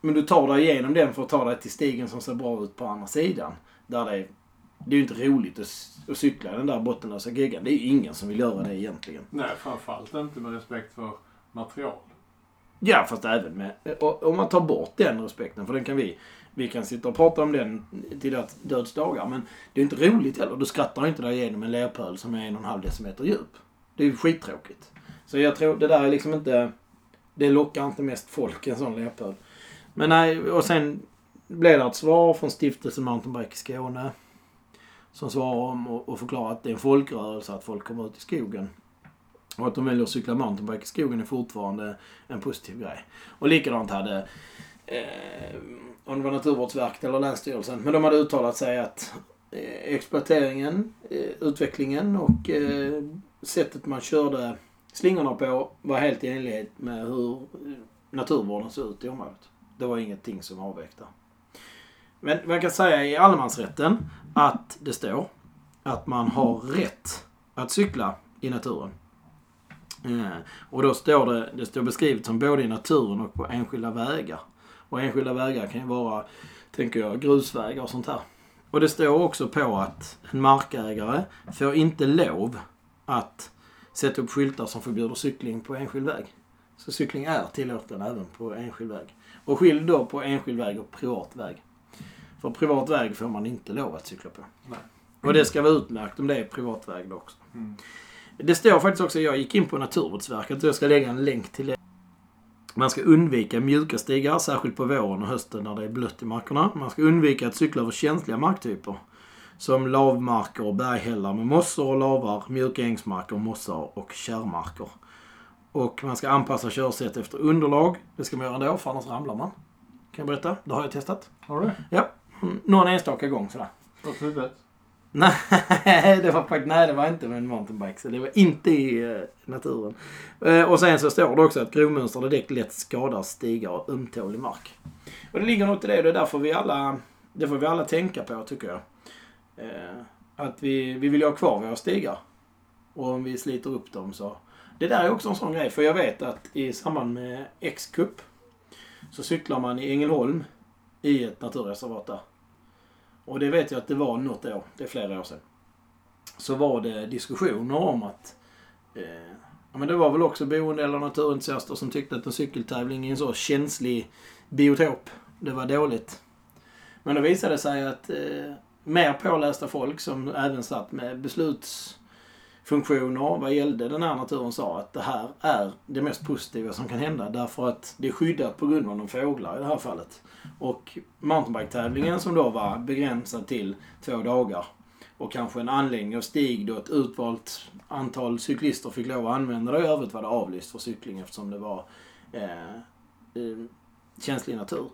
Men du tar dig igenom den för att ta dig till stigen som ser bra ut på andra sidan. Där det är, det är ju inte roligt att, att cykla den där bottenlösa geggan. Det är ju ingen som vill göra det egentligen. Nej, framförallt inte med respekt för material. Ja, fast även med... Om man tar bort den respekten, för den kan vi... Vi kan sitta och prata om den till döds- döds dagar, men det är inte roligt heller. Du skrattar inte dig igenom en lerpöl som är en och en halv decimeter djup. Det är ju skittråkigt. Så jag tror det där är liksom inte... Det lockar inte mest folk, en sån leopard. Men nej, och sen blev det ett svar från stiftelsen Mountainbike i Skåne. Som svarar om och, och förklarar att det är en folkrörelse att folk kommer ut i skogen. Och att de väljer att cykla mountainbike i skogen är fortfarande en positiv grej. Och likadant hade, eh, om det var Naturvårdsverket eller Länsstyrelsen, men de hade uttalat sig att eh, exploateringen, eh, utvecklingen och eh, sättet man körde slingorna på var helt i enlighet med hur eh, naturvården såg ut i området. Det var ingenting som avvek där. Men man kan säga i allemansrätten att det står att man har rätt att cykla i naturen. Eh, och då står det, det står beskrivet som både i naturen och på enskilda vägar. Och enskilda vägar kan ju vara, tänker jag, grusvägar och sånt här. Och det står också på att en markägare får inte lov att sätta upp skyltar som förbjuder cykling på enskild väg. Så cykling är tillåten även på enskild väg. Och skilj då på enskild väg och privat väg. För privat väg får man inte lov att cykla på. Nej. Och det ska vara utmärkt om det är privat väg då också. Mm. Det står faktiskt också, jag gick in på Naturvårdsverket och jag ska lägga en länk till det. Man ska undvika mjuka stigar, särskilt på våren och hösten när det är blött i markerna. Man ska undvika att cykla över känsliga marktyper. Som lavmarker och berghällar med mossor och lavar, mjuka ängsmarker, mossar och kärrmarker. Och man ska anpassa körsätt efter underlag. Det ska man göra ändå, för annars ramlar man. Kan jag berätta? Det har jag testat. Har du? Ja, någon enstaka gång sådär. Åt huvudet? Nej, det var faktiskt, nej, det var inte med en mountainbike. Så det var inte i eh, naturen. Eh, och sen så står det också att grovmönstrade däck lätt skadar stigar och ömtålig mark. Och det ligger något i det. Det är därför vi alla, det får vi alla tänka på tycker jag. Eh, att vi, vi vill ju ha kvar våra stigar. Och om vi sliter upp dem så. Det där är också en sån grej. För jag vet att i samband med X-cup så cyklar man i Ängelholm i ett naturreservat där. Och det vet jag att det var något år, det är flera år sedan. Så var det diskussioner om att eh, ja, men det var väl också boende eller naturentusiaster som tyckte att en cykeltävling i en så känslig biotop, det var dåligt. Men då visade det sig att eh, mer pålästa folk som även satt med beslutsfunktioner vad gällde den här naturen sa att det här är det mest positiva som kan hända därför att det är skyddat på grund av de fåglar i det här fallet. Och mountainbike-tävlingen som då var begränsad till två dagar och kanske en anläggning och stig då ett utvalt antal cyklister fick lov att använda det. I övrigt var det avlyst för cykling eftersom det var eh, eh, känslig natur.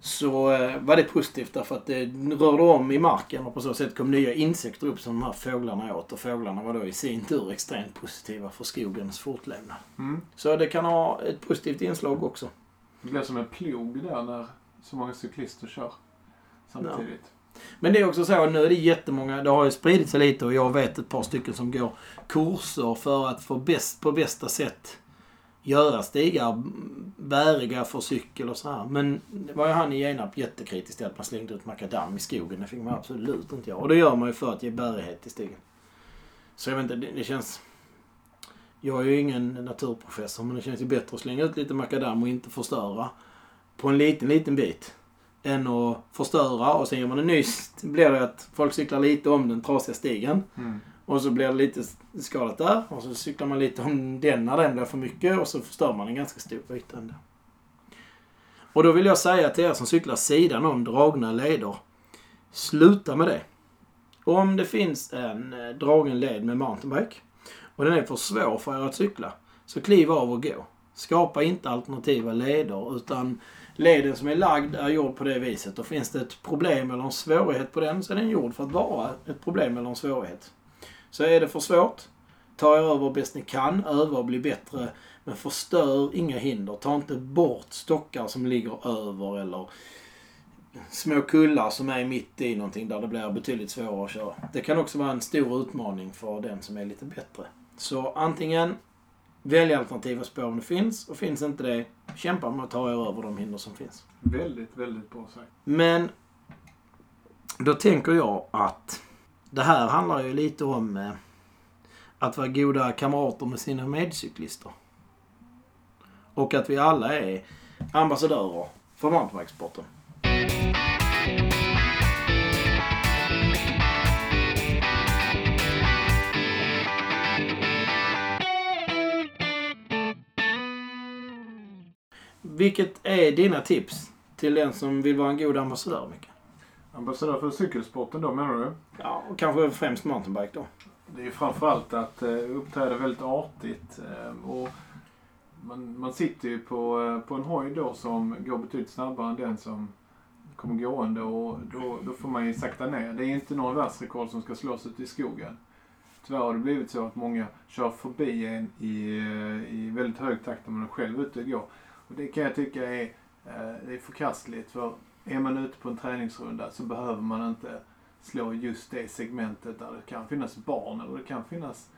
Så eh, var det positivt därför att det rörde om i marken och på så sätt kom nya insekter upp som de här fåglarna åt. Och fåglarna var då i sin tur extremt positiva för skogens fortlevnad. Mm. Så det kan ha ett positivt inslag också. Det blir som en plog där när så många cyklister kör samtidigt. Men det är också så, nu är det jättemånga, det har ju spridit sig lite och jag vet ett par stycken som går kurser för att få bäst, på bästa sätt göra stigar bäriga för cykel och så här. Men det var ju han i Genarp jättekritisk till att man slängde ut makadam i skogen. Det fick man absolut inte göra. Och det gör man ju för att ge bärighet till stigen. Så jag vet inte, det, det känns... Jag är ju ingen naturprofessor men det känns ju bättre att slänga ut lite makadam och inte förstöra på en liten, liten bit. Än att förstöra och sen gör man en ny... blir det att folk cyklar lite om den trasiga stigen. Mm. Och så blir det lite skadat där. Och så cyklar man lite om den när den blir för mycket. Och så förstör man en ganska stor yta ändå. Och då vill jag säga till er som cyklar sidan om dragna leder. Sluta med det. Om det finns en eh, dragen led med mountainbike och den är för svår för er att cykla. Så kliv av och gå. Skapa inte alternativa leder utan leden som är lagd är gjord på det viset. Och finns det ett problem eller en svårighet på den så är den gjord för att vara ett problem eller en svårighet. Så är det för svårt, ta er över bäst ni kan, öva och bli bättre. Men förstör inga hinder. Ta inte bort stockar som ligger över eller små kullar som är mitt i någonting där det blir betydligt svårare att köra. Det kan också vara en stor utmaning för den som är lite bättre. Så antingen välj alternativa spår om det finns och finns inte det, kämpa med att ta er över de hinder som finns. Väldigt, väldigt bra sagt. Men då tänker jag att det här handlar ju lite om eh, att vara goda kamrater med sina medcyklister. Och att vi alla är ambassadörer för mountainbikesporten. Vilket är dina tips till den som vill vara en god ambassadör, Micke? Ambassadör för cykelsporten då menar du? Ja, och kanske främst mountainbike då. Det är framförallt att eh, uppträda väldigt artigt. Eh, och man, man sitter ju på, eh, på en hoj då som går betydligt snabbare än den som kommer gående och då, då får man ju sakta ner. Det är inte någon världsrekord som ska slås ute i skogen. Tyvärr har det blivit så att många kör förbi en i, i väldigt hög takt när man är själv ute och går. Och det kan jag tycka är, eh, är förkastligt för är man ute på en träningsrunda så behöver man inte slå just det segmentet där det kan finnas barn eller det kan finnas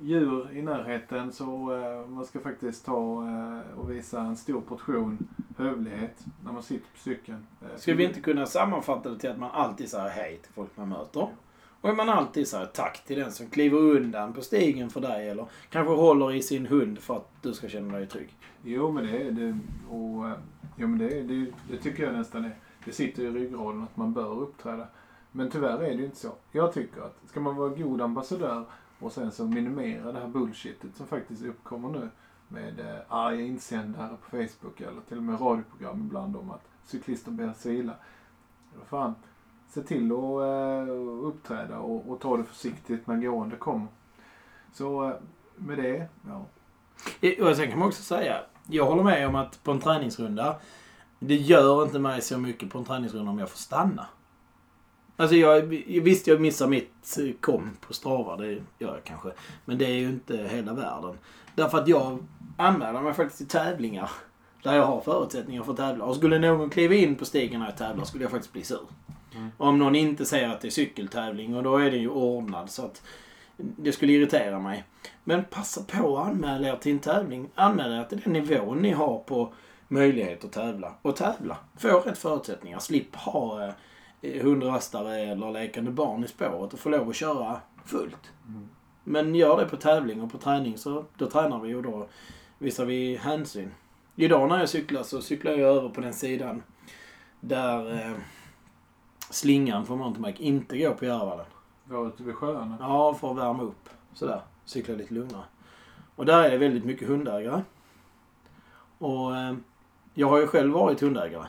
djur i närheten så eh, man ska faktiskt ta eh, och visa en stor portion hövlighet när man sitter på cykeln. Eh, Ska vi inte kunna sammanfatta det till att man alltid säger hej till folk man möter? Och är man alltid säger tack till den som kliver undan på stigen för dig eller kanske håller i sin hund för att du ska känna dig trygg? Jo men det är det. Och, eh, jo, men det, det, det tycker jag nästan är. Det sitter i ryggraden att man bör uppträda. Men tyvärr är det ju inte så. Jag tycker att ska man vara god ambassadör och sen så minimera det här bullshitet som faktiskt uppkommer nu med eh, arga insändare på Facebook eller till och med radioprogram ibland om att cyklister ber sig illa. Fan, se till att eh, uppträda och, och ta det försiktigt när gående kommer. Så eh, med det, ja. Och sen kan man också säga, jag håller med om att på en träningsrunda, det gör inte mig så mycket på en träningsrunda om jag får stanna. Alltså jag, visst jag missar mitt eh, kom på Strava, det gör jag kanske. Men det är ju inte hela världen. Därför att jag anmäler mig faktiskt till tävlingar där jag har förutsättningar för att tävla. Och skulle någon kliva in på stigen när jag tävlar skulle jag faktiskt bli sur. Mm. Om någon inte säger att det är cykeltävling och då är den ju ordnad så att det skulle irritera mig. Men passa på att anmäla er till en tävling. Anmäl er till den nivån ni har på möjlighet att tävla. Och tävla. Få rätt förutsättningar. Slipp ha eh, hundrastare eller lekande barn i spåret och få lov att köra fullt. Mm. Men gör det på tävling och på träning så då tränar vi och då visar vi hänsyn. Idag när jag cyklar så cyklar jag över på den sidan där eh, slingan från mountainbike inte går på Järvallen. Var ute vid sjöarna. Ja, för att värma upp. Sådär. Cykla lite lugnare. Och där är det väldigt mycket hundägare. Och eh, jag har ju själv varit hundägare.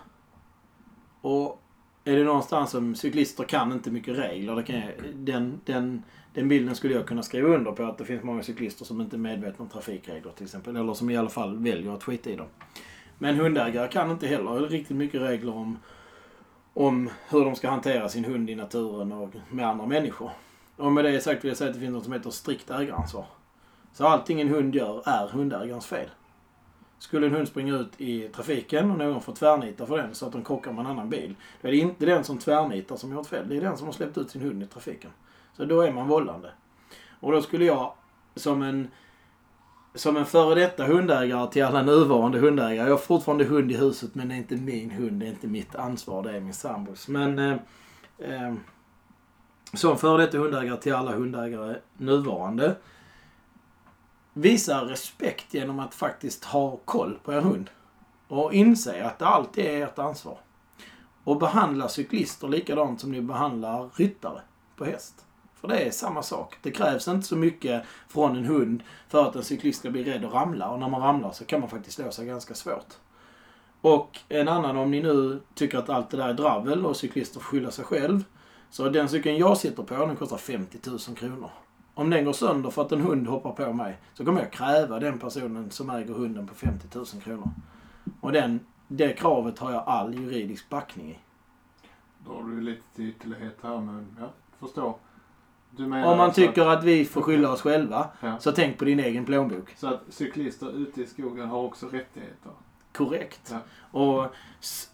Och är det någonstans som cyklister kan inte mycket regler. Det kan jag, den, den, den bilden skulle jag kunna skriva under på att det finns många cyklister som inte är medvetna om trafikregler till exempel. Eller som i alla fall väljer att skita i dem. Men hundägare kan inte heller riktigt mycket regler om, om hur de ska hantera sin hund i naturen och med andra människor. Och med det sagt vill jag säga att det finns något som heter strikt ägaransvar. Så allting en hund gör är hundägarens fel. Skulle en hund springa ut i trafiken och någon får tvärnita för den så att den krockar med en annan bil. Då är det inte den som tvärnitar som gjort fel. Det är den som har släppt ut sin hund i trafiken. Så då är man vållande. Och då skulle jag som en som en före detta hundägare till alla nuvarande hundägare. Jag har fortfarande hund i huset men det är inte min hund. Det är inte mitt ansvar. Det är min sambos. Men eh, eh, som före detta hundägare till alla hundägare nuvarande. Visa respekt genom att faktiskt ha koll på er hund. Och inse att det alltid är ert ansvar. Och behandla cyklister likadant som ni behandlar ryttare på häst. För det är samma sak. Det krävs inte så mycket från en hund för att en cyklist ska bli rädd att ramla. Och när man ramlar så kan man faktiskt slå sig ganska svårt. Och en annan, om ni nu tycker att allt det där är dravel och cyklister får skylla sig själv. Så den cykeln jag sitter på, den kostar 50 000 kronor. Om den går sönder för att en hund hoppar på mig så kommer jag kräva den personen som äger hunden på 50 000 kronor. Och den, det kravet har jag all juridisk backning i. Då har du lite till ytterlighet här men ja, förstår. Om man alltså tycker att vi får skylla oss själva, Ja. så tänk på din egen plånbok. Så att cyklister ute i skogen har också rättigheter. Korrekt. Ja. Och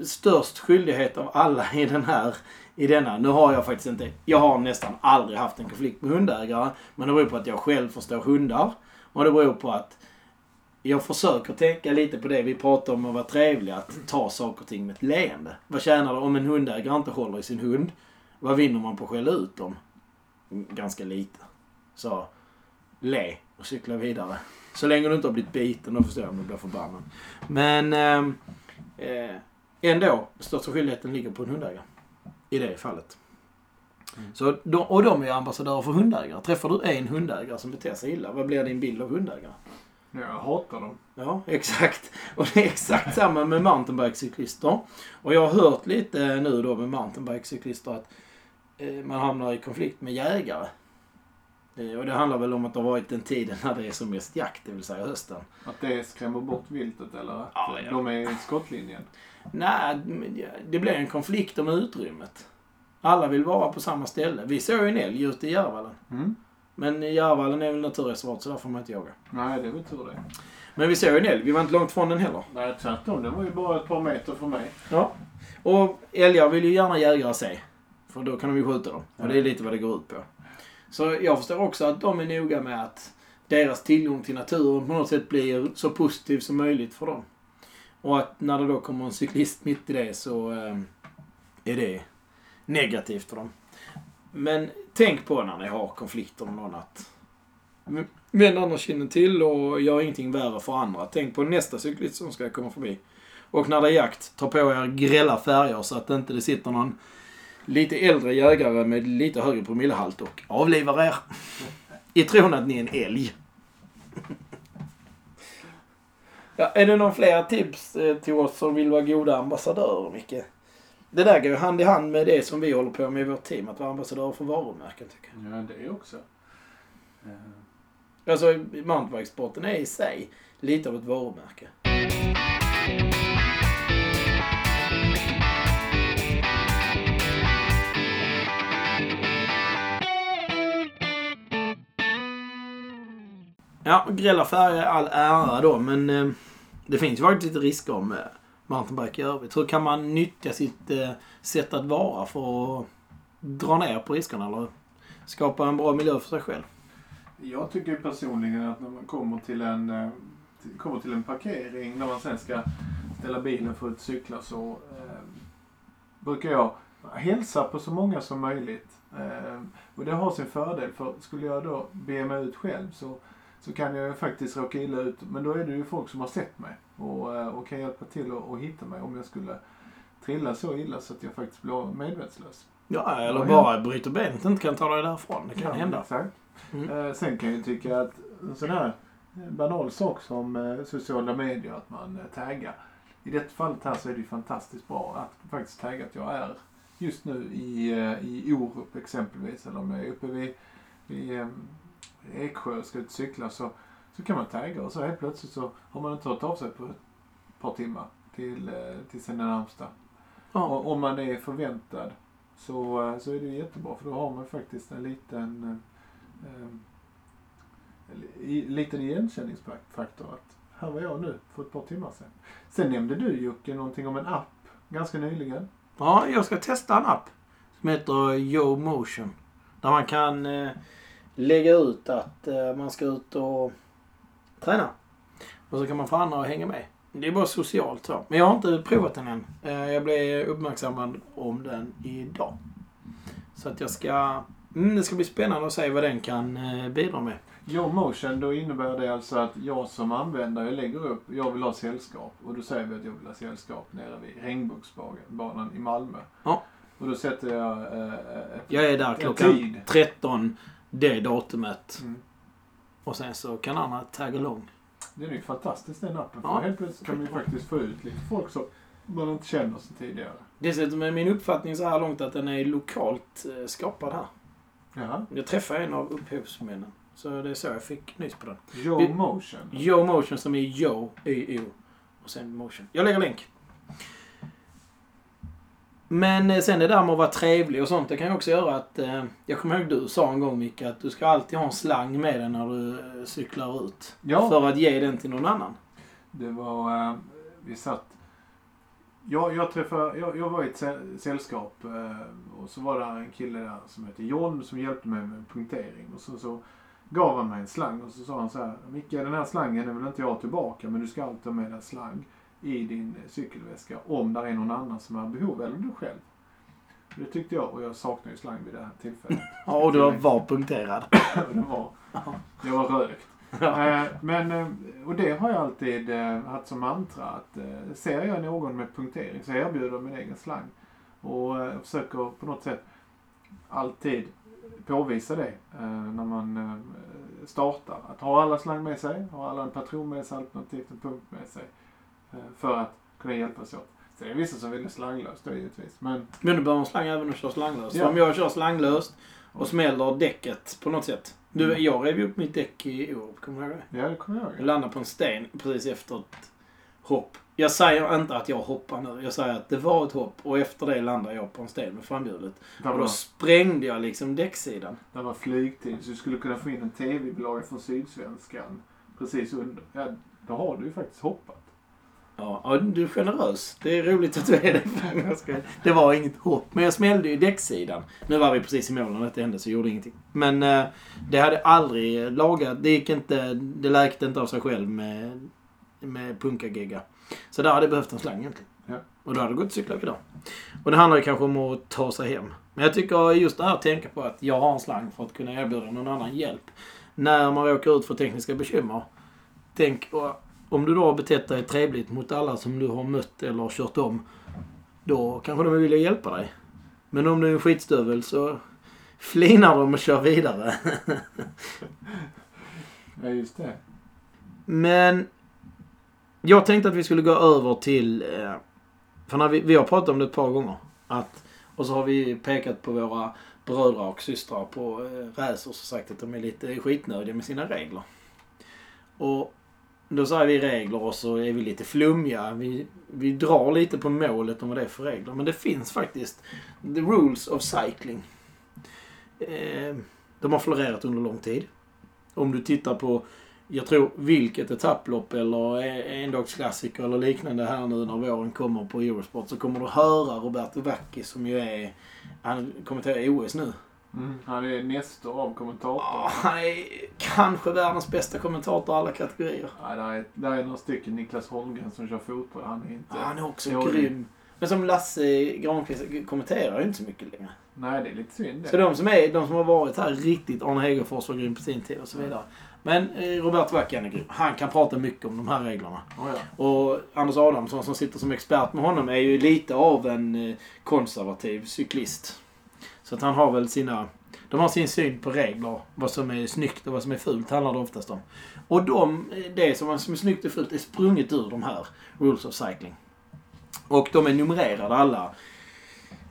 störst skyldighet av alla i den här, i denna, nu har jag faktiskt inte, jag har nästan aldrig haft en konflikt med hundägare. Men det beror på att jag själv förstår hundar. Och det beror på att jag försöker tänka lite på det vi pratade om att vara trevlig, att ta saker och ting med ett leende. Vad tjänar det om en hundägare inte håller i sin hund? Vad vinner man på att skälla ut dem? Ganska lite. Så, le och cykla vidare. Så länge du inte har blivit biten, då förstår jag om du blir förbannad. Men ehm, eh, ändå, största skyldigheten ligger på en hundägare. I det fallet. Mm. Så och de är ambassadörer för hundägare. Träffar du en hundägare som beter sig illa, vad blir din bild av hundägare? Jag hatar dem. Ja, exakt. Och det är exakt samma med mountainbikecyklister. Och jag har hört lite nu då med mountainbikecyklister att man hamnar i konflikt med jägare. Eh, och det handlar väl om att det har varit den tiden när det är som mest jakt, det vill säga hösten. Att det skrämmer bort viltet eller att Ja, ja. de är i skottlinjen. Nej, det blir en konflikt om utrymmet. Alla vill vara på samma ställe. Vi såg ju en älg ute i Järvallen. Mm. Men Järvallen är väl naturreservat så där får man inte jaga. Nej, det är väl tur det. Men vi såg ju en älg. Vi var inte långt från den heller. Nej, tvärtom. Den var ju bara ett par meter från mig. Ja. Och älgar vill ju gärna jägare se. För då kan de ju skjuta dem. Och det är lite vad det går ut på. Så jag förstår också att de är noga med att deras tillgång till naturen på något sätt blir så positiv som möjligt för dem. Och att när det då kommer en cyklist mitt i det så eh, är det negativt för dem. Men tänk på när ni har konflikter med någon att vänd andra kinden till och gör ingenting värre för andra. Tänk på nästa cyklist som ska komma förbi. Och när det är jakt, ta på er grälla färger så att det inte det sitter någon lite äldre jägare med lite högre promillehalt och avlivar er. I tron att ni är en älg. Ja, är det någon fler tips eh, till oss som vill vara goda ambassadörer, Micke? Det där går ju hand i hand med det som vi håller på med i vårt team, att vara ambassadörer för varumärken, tycker jag. Ja, det är också. Eh, Alltså, mountainbikesporten är i sig lite av ett varumärke. Ja, grälla färger all ära då, men eh, det finns ju faktiskt lite risker med eh, mountainbike i övrigt. Hur kan man nyttja sitt eh, sätt att vara för att dra ner på riskerna eller skapa en bra miljö för sig själv? Jag tycker personligen att när man kommer till en, eh, kommer till en parkering när man sen ska ställa bilen för att cykla så eh, brukar jag hälsa på så många som möjligt. Eh, och det har sin fördel för skulle jag då be mig ut själv så, så kan jag ju faktiskt råka illa ut. Men då är det ju folk som har sett mig och, eh, och kan hjälpa till att hitta mig om jag skulle trilla så illa så att jag faktiskt blir medvetslös. Ja, eller Ja, bara bryter benet inte kan ta dig därifrån. Det kan Ja, hända. Exakt. Mm. Eh, sen kan jag ju tycka att en sån här banal sak som eh, sociala medier, att man eh, taggar. I det fallet här så är det ju fantastiskt bra att faktiskt tagga att jag är just nu i, eh, i Orup exempelvis, eller om jag är uppe vid, vid eh, Eksjö och ska ut och cykla så, så kan man tagga och så helt plötsligt så har man inte hört av sig på ett par timmar till, eh, till sina närmsta. Ja. Och om man är förväntad så, eh, så är det jättebra för då har man faktiskt en liten, eh, eh, en li- liten igenkänningsfaktor. Att här var jag nu för ett par timmar sedan. Sen nämnde du Jocke någonting om en app ganska nyligen. ja, jag ska testa en app som heter Yo Motion. Där man kan eh, lägga ut att eh, man ska ut och träna. Och så kan man få andra att hänga med. Det är bara socialt så. Men jag har inte provat den än. Eh, jag blev uppmärksammad om den idag. Så att jag ska... Mm, det ska bli spännande att se vad den kan eh, bidra med. Your motion, då innebär det alltså att jag som användare lägger upp, jag vill ha sällskap. Och då säger vi att jag vill ha sällskap nere vid Regnbågsbanan i Malmö. Ja. Och då sätter jag eh, Jag är där klockan tid. 13 det datumet. Mm. Och sen så kan andra tagga along. Den är ju fantastisk den appen. För Ja. helt plötsligt kan man ju faktiskt få ut lite folk som man inte känner sedan tidigare. Dessutom är min uppfattning så här långt att den är lokalt eh, skapad här. Jaha. Jag träffade en av upphovsmännen. Så det är så jag fick nys på den. Vi- motion. Yo Motion som är Yo, Y-O. Och sen Motion. Jag lägger länk. Men eh, sen det där med att vara trevlig och sånt, det kan ju också göra att... Eh, jag kommer ihåg du sa en gång Micke att du ska alltid ha en slang med dig när du eh, cyklar ut. Ja, För att ge den till någon annan. det var... Eh, vi satt... Jag, jag träffade... Jag, jag var i ett sä- sällskap eh, och så var det en kille där som hette John som hjälpte mig med punktering. Och så, så gav han mig en slang och så sa han så här. Micke, den här slangen vill inte jag ha tillbaka men du ska alltid ha med en slang i din cykelväska om där är någon annan som har behov eller du själv. Det tyckte jag och jag saknar ju slang vid det här tillfället. Ja, och du var punkterad. Det var, jag var rökt. Eh, Men, eh, och det har jag alltid eh, haft som mantra att ser jag någon med punktering så erbjuder jag min egen slang. Och eh, försöker på något sätt alltid påvisa det när man startar. Att ha alla slang med sig, ha alla en patron med sig alternativt en punkt med sig. Eh, För att kunna hjälpas åt. Så det är vissa som vill ha slanglöst då givetvis. Men Men du behöver en slang även om du kör slanglöst. Ja. Om jag kör slanglöst och smäller däcket på något sätt. Du, Mm. jag rev ju upp mitt däck i Orup, kommer du ihåg det? ja, det kommer jag Jag ihåg. landade på en sten precis efter ett hopp. Jag säger inte att jag hoppar nu. Jag säger att det var ett hopp och efter det landade jag på en sten med framhjulet. Och då sprängde jag liksom däcksidan. där var flygtid så du skulle kunna få in en tv-bilaga från Sydsvenskan precis under. Ja, då har du ju faktiskt hoppat. Ja, ja, du är generös. Det är roligt att du är det. Det var inget hopp. Men jag smällde ju däcksidan. Nu var vi precis i mål när detta hände så jag gjorde ingenting. Men eh, det hade aldrig lagat. Det gick inte. Det läkte inte av sig själv med, med punkagegga. Så där hade jag behövt en slang egentligen. Ja. Och då hade det gått att cykla vidare. Och det handlar ju kanske om att ta sig hem. Men jag tycker just det här att tänka på att jag har en slang för att kunna erbjuda någon annan hjälp. När man råkar ut för tekniska bekymmer. Tänk och om du då har betett dig trevligt mot alla som du har mött eller kört om. Då kanske de vill hjälpa dig. Men om du är en skitstövel så flinar de och kör vidare. Ja, just det. Men jag tänkte att vi skulle gå över till... eh, För när vi, vi har pratat om det ett par gånger. Att, och så har vi pekat på våra bröder och systrar på eh, och sagt att de är lite skitnödiga med sina regler. Och då säger vi regler och så är vi lite flummiga. Vi, vi drar lite på målet om vad det är för regler. Men det finns faktiskt the rules of cycling. Eh, de har florerat under lång tid. Om du tittar på jag tror vilket etapplopp eller e- endagsklassiker eller liknande här nu när våren kommer på Eurosport så kommer du höra Roberto Vacchi som ju är... Han kommenterar OS nu. Mm. Han är nestor av kommentator. Ja, han är kanske världens bästa kommentator i alla kategorier. Ja, där, är, där är några stycken. Niklas Holmgren som kör fotboll. Han är inte... Ja, han är också dålig. grym. Men som Lasse Granqvist kommenterar ju inte så mycket längre. Nej, det är lite synd det. Så de som, är, de som har varit här riktigt, Arne Hegerfors var grym på sin tid och så vidare. Men eh, Roberto Vacchi han är grym. Han kan prata mycket om de här reglerna. Oh, ja. Och Anders Adamsson som sitter som expert med honom är ju lite av en eh, konservativ cyklist. Så att han har väl sina... De har sin syn på regler. Vad som är snyggt och vad som är fult handlar det oftast om. Och de, det som är, som är snyggt och fult är sprunget ur de här Rules of Cycling. Och de är numrerade alla.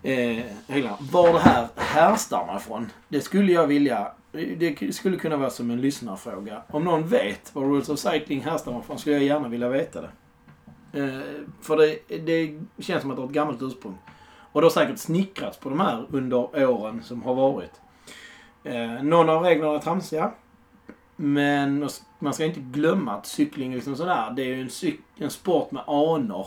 Eh, hela. Var det här härstammar ifrån, det skulle jag vilja... Det skulle kunna vara som en lyssnarfråga. Om någon vet var Rules of Cycling härstammar ifrån skulle jag gärna vilja veta det. Eh, för det, det känns som att det har ett gammalt ursprung. Och det har säkert snickrats på de här under åren som har varit. Eh, någon av reglerna är tramsiga. Men man ska inte glömma att cykling är liksom sådär. Det är ju en, en sport med anor.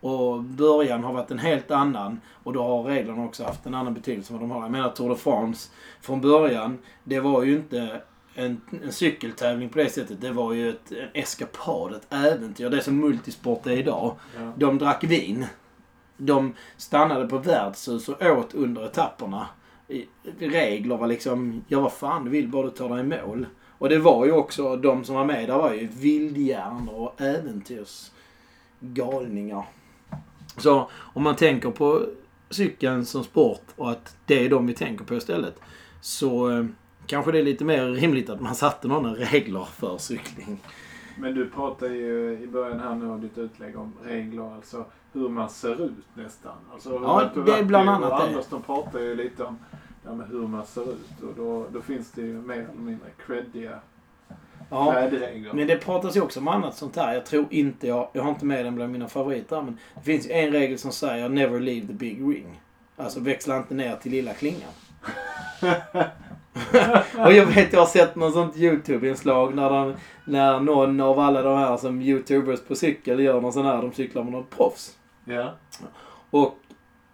Och början har varit en helt annan. Och då har reglerna också haft en annan betydelse än vad de har. Jag menar Tour de France från början. Det var ju inte en, en cykeltävling på det sättet. Det var ju ett, en eskapad, ett äventyr. Det som multisport är idag. Ja. De drack vin. De stannade på värdshus och åt under etapperna. Regler var liksom, ja vad fan du vill bara du tar dig i mål. Och det var ju också, de som var med där var ju vildhjärnor och äventyrsgalningar. Så om man tänker på cykeln som sport och att det är de vi tänker på istället. Så eh, kanske det är lite mer rimligt att man satte några regler för cykling. Men du pratade ju i början här nu av ditt utlägg om regler, alltså hur man ser ut nästan. Alltså, Ja, det är bland annat och det. Anders de pratar ju lite om här med hur man ser ut och då, då finns det ju mer eller mindre creddiga Ja. klädregler. Men det pratas ju också om annat sånt här. Jag tror inte jag, jag har inte med den bland mina favoriter men det finns ju en regel som säger never leave the big ring. Alltså växla inte ner till lilla klingan. och jag vet, jag har sett något sånt YouTube-inslag när, de, när någon av alla de här som YouTubers på cykel gör någon sån här, de cyklar med något proffs. Ja. Och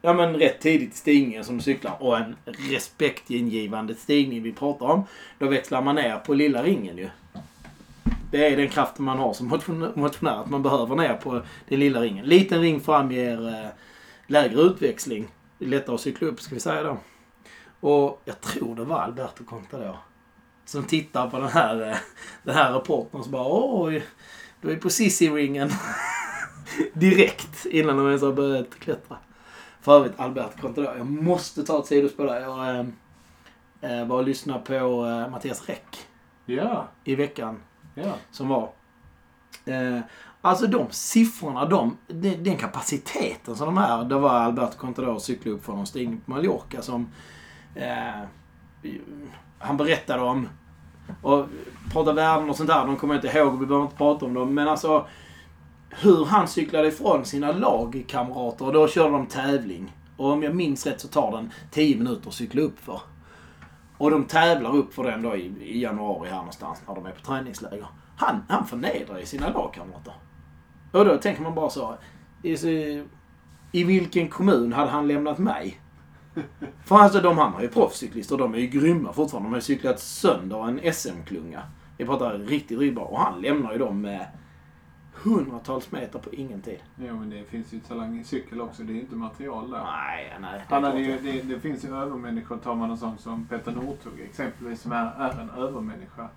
ja men rätt tidigt i stigningen som cyklar och en respektingivande stigning vi pratar om. Då växlar man ner på lilla ringen ju. Det är den kraften man har som motionär. Att man behöver ner på den lilla ringen. Liten ring fram ger eh, lägre utväxling. Det är lättare att cykla upp ska vi säga då. Och jag tror det var Alberto Contador. Som tittar på den här, eh, den här rapporten och så bara oj. Du är på Sissi-ringen. Direkt innan de ens har börjat klättra. För övrigt, Albert Contador. Jag måste ta ett sidospår där. Jag eh, eh, var och lyssnade på eh, Mattias Räck Ja. i veckan Ja. som var. Eh, alltså de siffrorna, de, den, den kapaciteten som de här. Det var Alberto Contador cyklade upp från en stigning på Mallorca som eh, han berättade om. Och pratade värden och sånt där. De kommer jag inte ihåg och vi behöver inte prata om dem. Men alltså hur han cyklade ifrån sina lagkamrater. Och då körde de tävling. Och om jag minns rätt så tar den 10 minuter att cykla upp för. Och de tävlar upp för den då i, i januari här någonstans när de är på träningsläger. Han, han förnedrar ju sina lagkamrater. Och då tänker man bara så. I, eh, I vilken kommun hade han lämnat mig? För alltså de andra är ju proffscyklister. De är ju grymma fortfarande. De har ju cyklat sönder en SM-klunga. Vi pratar riktigt, riktigt bra. Och han lämnar ju dem med hundratals meter på ingen tid. Jo, men det finns ju talang i cykel också. Det är ju inte material där. Nej, nej. det klart ju, det, det finns ju övermänniskor, tar man en sån som Peter Northug exempelvis, som är, är en övermänniska.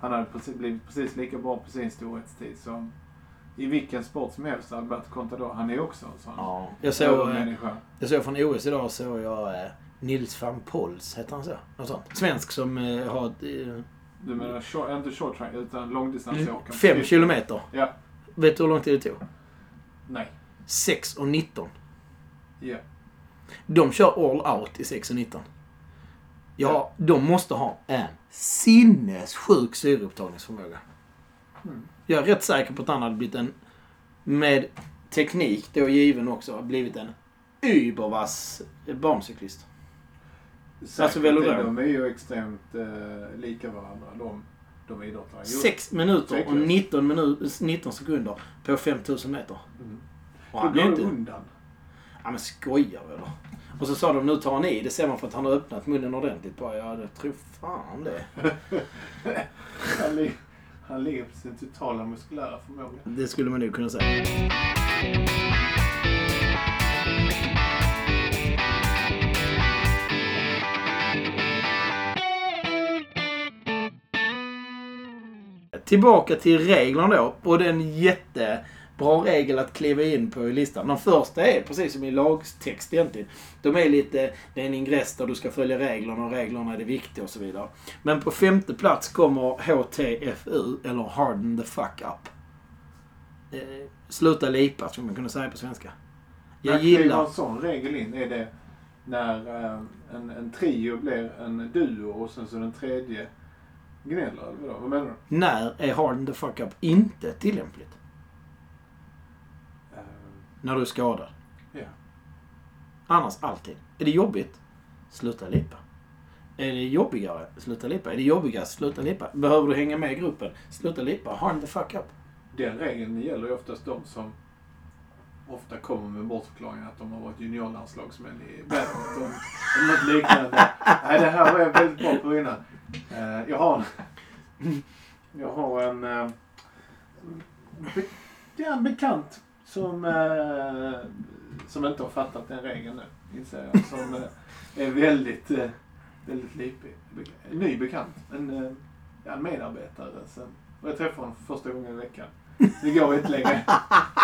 Han hade precis, blivit precis lika bra på sin storhetstid som i vilken sport som helst. Alberto Contador, han är också en sån Ja. Jag såg, eh, övermänniska. jag såg från OS idag såg jag eh, Nils van Pols, heter han så? Något sånt. Svensk som eh, har eh, Du menar, short, inte short track, utan långdistansåkare. fem kilometer. Ja. Vet du hur lång tid det tog? Nej. 6 och 19. Ja. De kör all out i 6 och 19. Ja, de måste ha en sinnessjuk syreupptagningsförmåga. Mm. Jag är rätt säker på att han hade blivit en, med teknik då given också, blivit en übervass barncyklist. Säkert, Alltså, velodrom. de är ju extremt eh, lika varandra, de, de idrottarna. Jo. 6 minuter och Tveklöst. 19, minut, 19 sekunder på 5000 meter. Mm. Och han det inte... undan. Ja men skojar du eller? Och så sa de nu tar han i. Det ser man för att han har öppnat munnen ordentligt. Bara, ja, det tror fan det. Han, li- han ligger på sin totala muskulära förmåga. Det skulle man nog kunna säga. Tillbaka till reglerna då. Och det är en jättebra regel att kliva in på i listan. De första är precis som i lagtext egentligen. De är lite, det är en ingress där du ska följa reglerna och reglerna är det viktiga och så vidare. Men på femte plats kommer HTFU, eller Harden the fuck up. Eh, sluta lipa, skulle man kunna säga på svenska. Jag När kliver gillar... en sån regel in? Är det när eh, en, en trio blir en duo och sen så den tredje gnäller? Eller vadå? Vad menar du? När är Harden the fuck up inte tillämpligt? Eh, När du är skadad. Ja. Annars alltid. Är det jobbigt? Sluta lipa. Är det jobbigare? Sluta lipa. Är det jobbigare? Sluta lipa. Behöver du hänga med i gruppen? Sluta lipa. Harden the fuck up. Den regeln gäller ju oftast de som ofta kommer med bortförklaringen att de har varit juniorlandslagsmän i badminton eller något liknande. Nej, det här var jag väldigt bra på innan. Eh, jag har en, jag har en, eh, be, det är en bekant som, eh, som inte har fattat den regeln nu, inser jag. Som eh, är väldigt, eh, väldigt lipig. En ny bekant. En, eh, en medarbetare sen. Och jag träffade honom för första gången i veckan. Det går inte längre.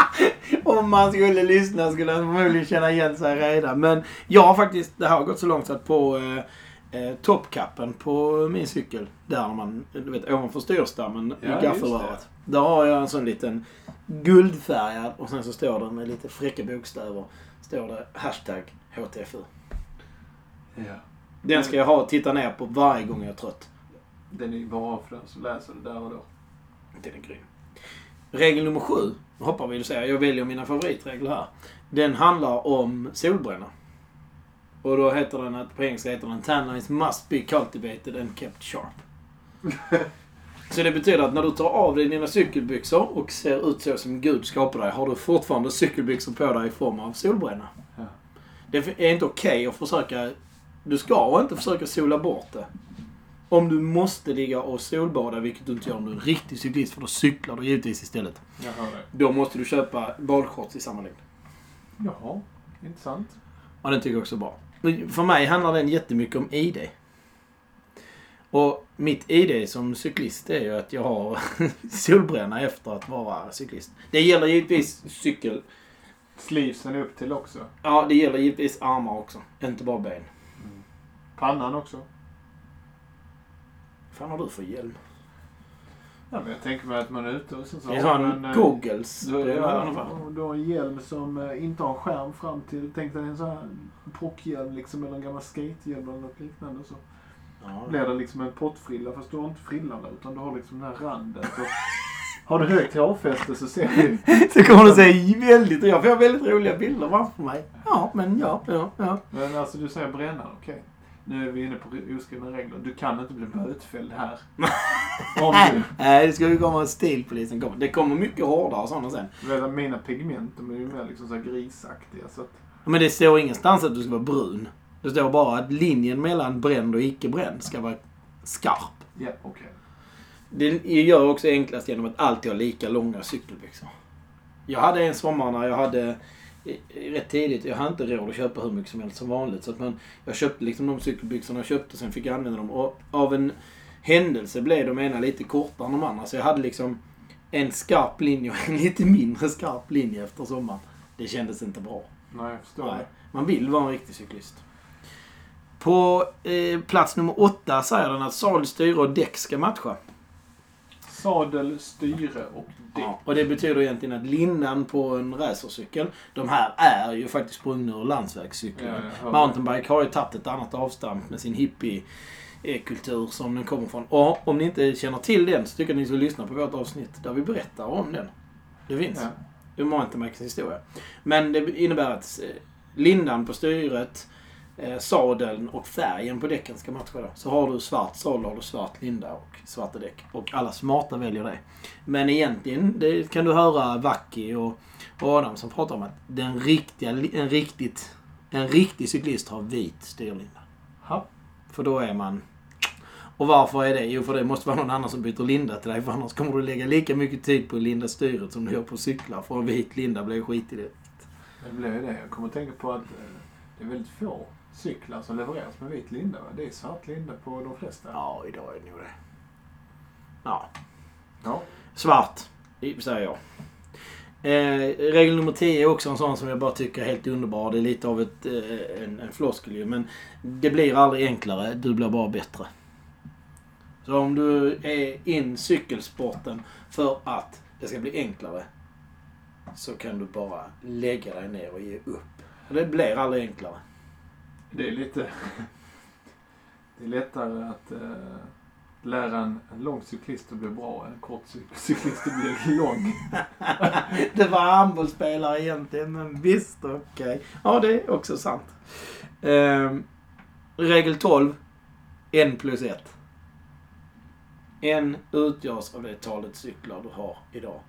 Om man skulle lyssna skulle han förmodligen känna igen sig redan. Men jag har faktiskt, det här har gått så långt så att på eh, eh, toppkappen på min cykel, där man, du vet ovanför styrstammen Ja, i gaffelröret. Där har jag en sån liten guldfärgad och sen så står det med lite fräcka bokstäver. Står det hashtag HTFU. Ja. Den ska jag ha och titta ner på varje gång jag är trött. Den är bara för den som läser det där och då. Den är grym. Regel nummer sju, hoppar vi säger, jag väljer mina favoritregler här. Den handlar om solbränna. Och då heter den att, på engelska heter den Tannines must be cultivated and kept sharp. Så det betyder att när du tar av dig dina cykelbyxor och ser ut så som Gud skapar dig, har du fortfarande cykelbyxor på dig i form av solbränna. Ja. Det är inte okej att försöka... Du ska inte försöka sola bort det. Om du måste ligga och solbada, vilket du inte gör om du är en riktig cyklist, för då cyklar du givetvis istället. Jag hör det. Då måste du köpa badshorts i samma längd. Jaha, intressant. Ja, den tycker jag också är bra. För mig handlar den jättemycket om ID. Och mitt ID som cyklist är ju att jag har solbränna efter att vara cyklist. Det gäller givetvis cykel. Sleevesen upp till också. Ja, det gäller givetvis armar också. Inte bara ben. Pannan också. Vad fan har du för hjälm? Ja, men jag tänker mig att man är ute och sen så har man en, eh, goggles. Du, ja, du har en hjälm som eh, inte har skärm fram till. Tänk dig en sån här pockhjälm liksom, eller en gammal skatehjälm eller något liknande. Så Ja. blir det liksom en pottfrilla, fast du har inte frillan där, utan du har liksom den här randen. Så har du högt hårfäste så ser du Så kommer det se väldigt... Jag får väldigt roliga bilder framför mig. Ja, men ja, ja, ja. Men alltså du säger brännan, okej. Nu är vi inne på oskrivna regler. Du kan inte bli bötfälld här. Om du Nej, det ska ju komma stilpolisen kommer. Det kommer mycket hårdare sådana sen. vet mina pigment, de är ju mer liksom så grisaktiga. Så att, Men det står ingenstans att du ska vara brun. Det står bara att linjen mellan bränd och icke bränd ska vara skarp. ja, okej. Det gör också enklast genom att alltid ha lika långa cykelbyxor. Jag hade en sommar när jag hade rätt tidigt, jag hade inte råd att köpa hur mycket som helst som vanligt. Så att man, jag köpte liksom de cykelbyxorna jag köpte sen fick jag använda dem. Och av en händelse blev de ena lite kortare än de andra. Så jag hade liksom en skarp linje och en lite mindre skarp linje efter sommaren. Det kändes inte bra. Nej, jag förstår Nej. Man vill vara en riktig cyklist. På eh, plats nummer åtta säger den att sadel, styre och däck ska matcha. Sadel, styre och däck. Ja, och det betyder egentligen att lindan på en racercykel, de här är ju faktiskt sprungna ur landsvägscyklar. Ja, Mountainbike har ju tagit ett annat avstamp med sin hippie-kultur som den kommer från. Och om ni inte känner till den så tycker jag ni ska lyssna på vårt avsnitt där vi berättar om den. Det finns. Ja. Är mountainbikes historia. Men det innebär att eh, lindan på styret, eh, sadeln och färgen på däcken ska matcha då. Så har du svart sadel har du svart linda och svarta däck. Och alla smarta väljer det. Men egentligen det kan du höra Vacki och och Adam som pratar om att den riktiga, en, riktigt, en riktig cyklist har vit styrlinda. Ha. För då är man... Och varför är det? Jo, för det måste vara någon annan som byter linda till dig. För annars kommer du lägga lika mycket tid på att linda styret som du gör på cyklar. För en vit linda blir skit i det. Det blev ju det. Jag kommer att tänka på att eh, det är väldigt få cyklar som levereras med vit linda. Det är svart linda på de flesta. Ja, idag är det nog det. Ja. Ja. Svart, säger jag. Eh, regel nummer 10 är också en sån som jag bara tycker är helt underbar. Det är lite av ett, eh, en, en floskel ju. Men det blir aldrig enklare. Du blir bara bättre. Så om du är in cykelsporten för att det ska bli enklare. Så kan du bara lägga dig ner och ge upp. Det blir aldrig enklare. Det är lite... Det är lättare att eh, lära en, en lång cyklist att bli bra än en kort cyk- cyklist att bli lång. det var handbollsspelare egentligen, men visst, okej. Ja, det är också sant. Ehm, regel 12. En plus ett. En utgörs av det talet cyklar du har idag.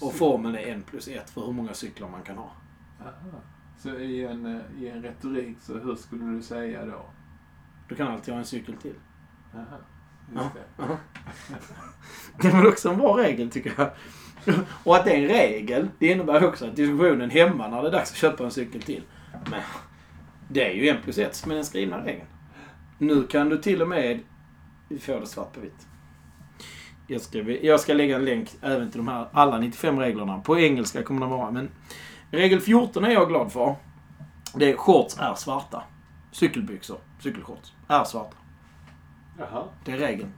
Och formeln är en plus ett för hur många cyklar man kan ha. Aha. Så i en, eh, i en retorik, så hur skulle du säga då? Du kan alltid ha en cykel till. Aha. Ja. det. Det är väl också en bra regel tycker jag. Och att det är en regel, det innebär också att diskussionen hemma när det är dags att köpa en cykel till. Men det är ju en plus ett som är den skrivna regeln. Nu kan du till och med få det svart på vitt. Jag ska, jag ska lägga en länk även till de här alla 95 reglerna. På engelska kommer de vara. Men regel 14 är jag glad för. Det är shorts är svarta. Cykelbyxor, cykelshorts, är svarta. Jaha. Det är regeln.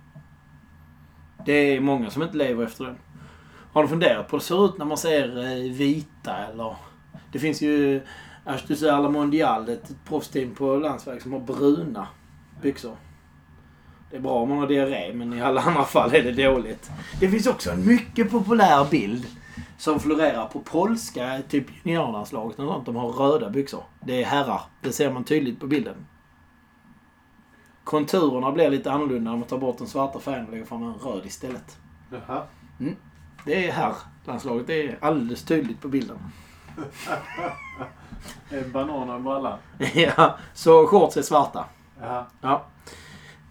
Det är många som inte lever efter den. Har du funderat på hur det ser ut när man ser eh, vita eller... Det finns ju Astus La Mondial, ett proffsteam på landsväg som har bruna byxor. Det är bra om man har diarré, men i alla andra fall är det dåligt. Det finns också en mycket populär bild som florerar på polska, typ juniorlandslaget och sånt. De har röda byxor. Det är herrar. Det ser man tydligt på bilden. Konturerna blir lite annorlunda när man tar bort den svarta färgen och lägger fram en röd istället. Jaha. Det är här landslaget. Det är alldeles tydligt på bilden. En banan och en bralla. ja, så shorts är svarta. Jaha. Ja.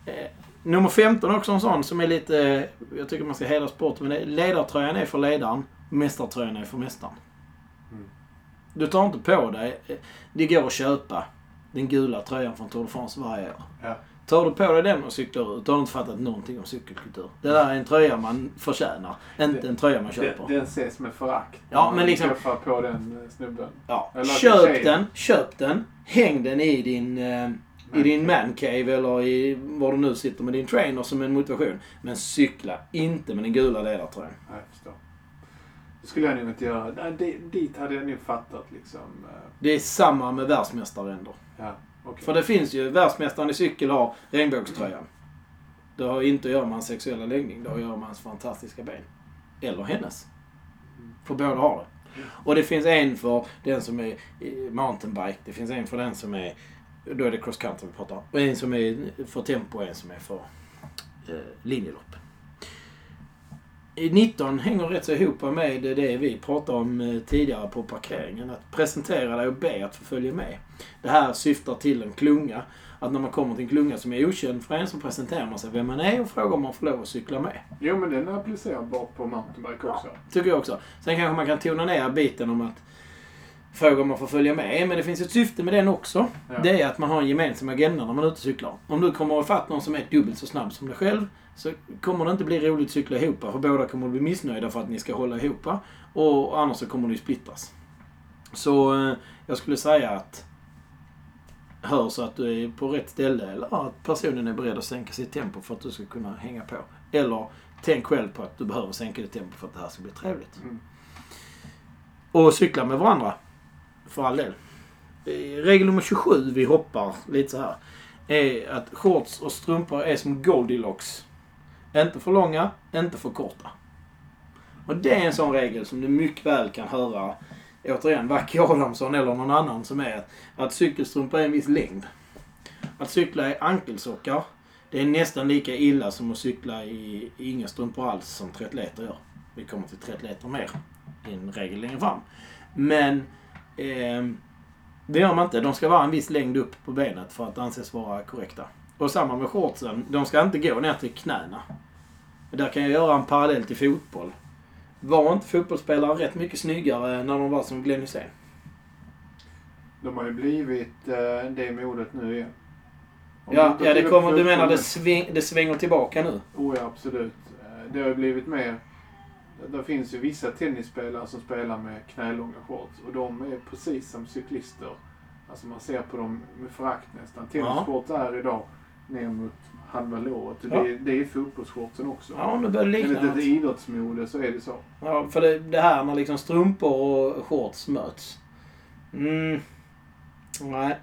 Eh, nummer 15 är också en sån som är lite... Jag tycker man ska hedra sporten. Men ledartröjan är för ledaren. Mästartröjan är för mästaren. Mm. Du tar inte på dig... Det går att köpa den gula tröjan från Tour de France varje år. Ja. Tar du på dig den och cyklar ut, då har du inte fattat någonting om cykelkultur. Det där är en tröja man förtjänar, inte en tröja man köper. Den, den ses med förakt. Ja, men liksom- på den eh, snubben. Ja. Eller Köp den, köp den, häng den i din, eh, i din mancave eller i var du nu sitter med din trainer som en motivation. Men cykla inte med den gula ledartröjan. Ja, jag förstår. Skulle jag nog inte göra. Di- dit hade jag nog fattat liksom. eh, Det är samma med världsmästarränder. Ja, okej. För det finns ju, världsmästaren i cykel har regnbågströjan. Det har inte att göra med hans sexuella läggning, det har att göra med hans fantastiska ben. Eller hennes. För båda har det. Och det finns en för den som är eh, mountainbike, det finns en för den som är, då är det cross country vi pratar om. Och en som är för tempo och en som är för eh, linjelopp. I 19 hänger rätt så ihop med det vi pratade om eh, tidigare på parkeringen. Att presentera dig och be att få följa med. Det här syftar till en klunga. Att när man kommer till en klunga som är okänd för en så presenterar man sig vem man är och frågar om man får lov att cykla med. Jo, men den är applicerbar på mountainbike också. Tycker jag också. Sen kanske man kan tona ner biten om att fråga om man får följa med. Men det finns ett syfte med den också. Ja. Det är att man har en gemensam agenda när man är ute och cyklar. Om du kommer ifatt någon som är dubbelt så snabb som dig själv så kommer det inte bli roligt att cykla ihop. För båda kommer att bli missnöjda för att ni ska hålla ihop. Och annars så kommer ju splittras. Så eh, jag skulle säga att hör så att du är på rätt ställe eller att personen är beredd att sänka sitt tempo för att du ska kunna hänga på. Eller tänk själv på att du behöver sänka ditt tempo för att det här ska bli trevligt. Mm. Och cykla med varandra. För all del. Eh, Regel nummer 27, vi hoppar lite så här. Är att shorts och strumpor är som Goldilocks. Inte för långa, inte för korta. Och det är en sån regel som du mycket väl kan höra, återigen, Vacke Adamsson eller någon annan som är att cykelstrumpor är en viss längd. Att cykla i ankelsockar, det är nästan lika illa som att cykla i, i inga strumpor alls som triathleter gör. Vi kommer till triathleter mer i en regel längre fram. Men eh, det gör man inte. De ska vara en viss längd upp på benet för att anses vara korrekta. Och samma med shortsen. De ska inte gå ner till knäna. Där kan jag göra en parallell till fotboll. Var inte fotbollsspelare rätt mycket snyggare när de var som Glenn Hysén? De har ju blivit eh, det modet nu igen. Om Ja, ja det kommer, du menar det, sväng, det svänger tillbaka nu? Oh ja, absolut. Eh, Det har ju blivit mer... Det finns ju vissa tennisspelare som spelar med knälånga shorts och de är precis som cyklister. Alltså man ser på dem med förakt nästan. Tennisshorts är idag ner mot halva låret. Ja. Det, det är fotbollsshortsen också. Ja, nu börjar det likna Enligt ett idrottsmode så är det så. Ja, för det, det här när liksom strumpor och shorts möts. Mm. Nej.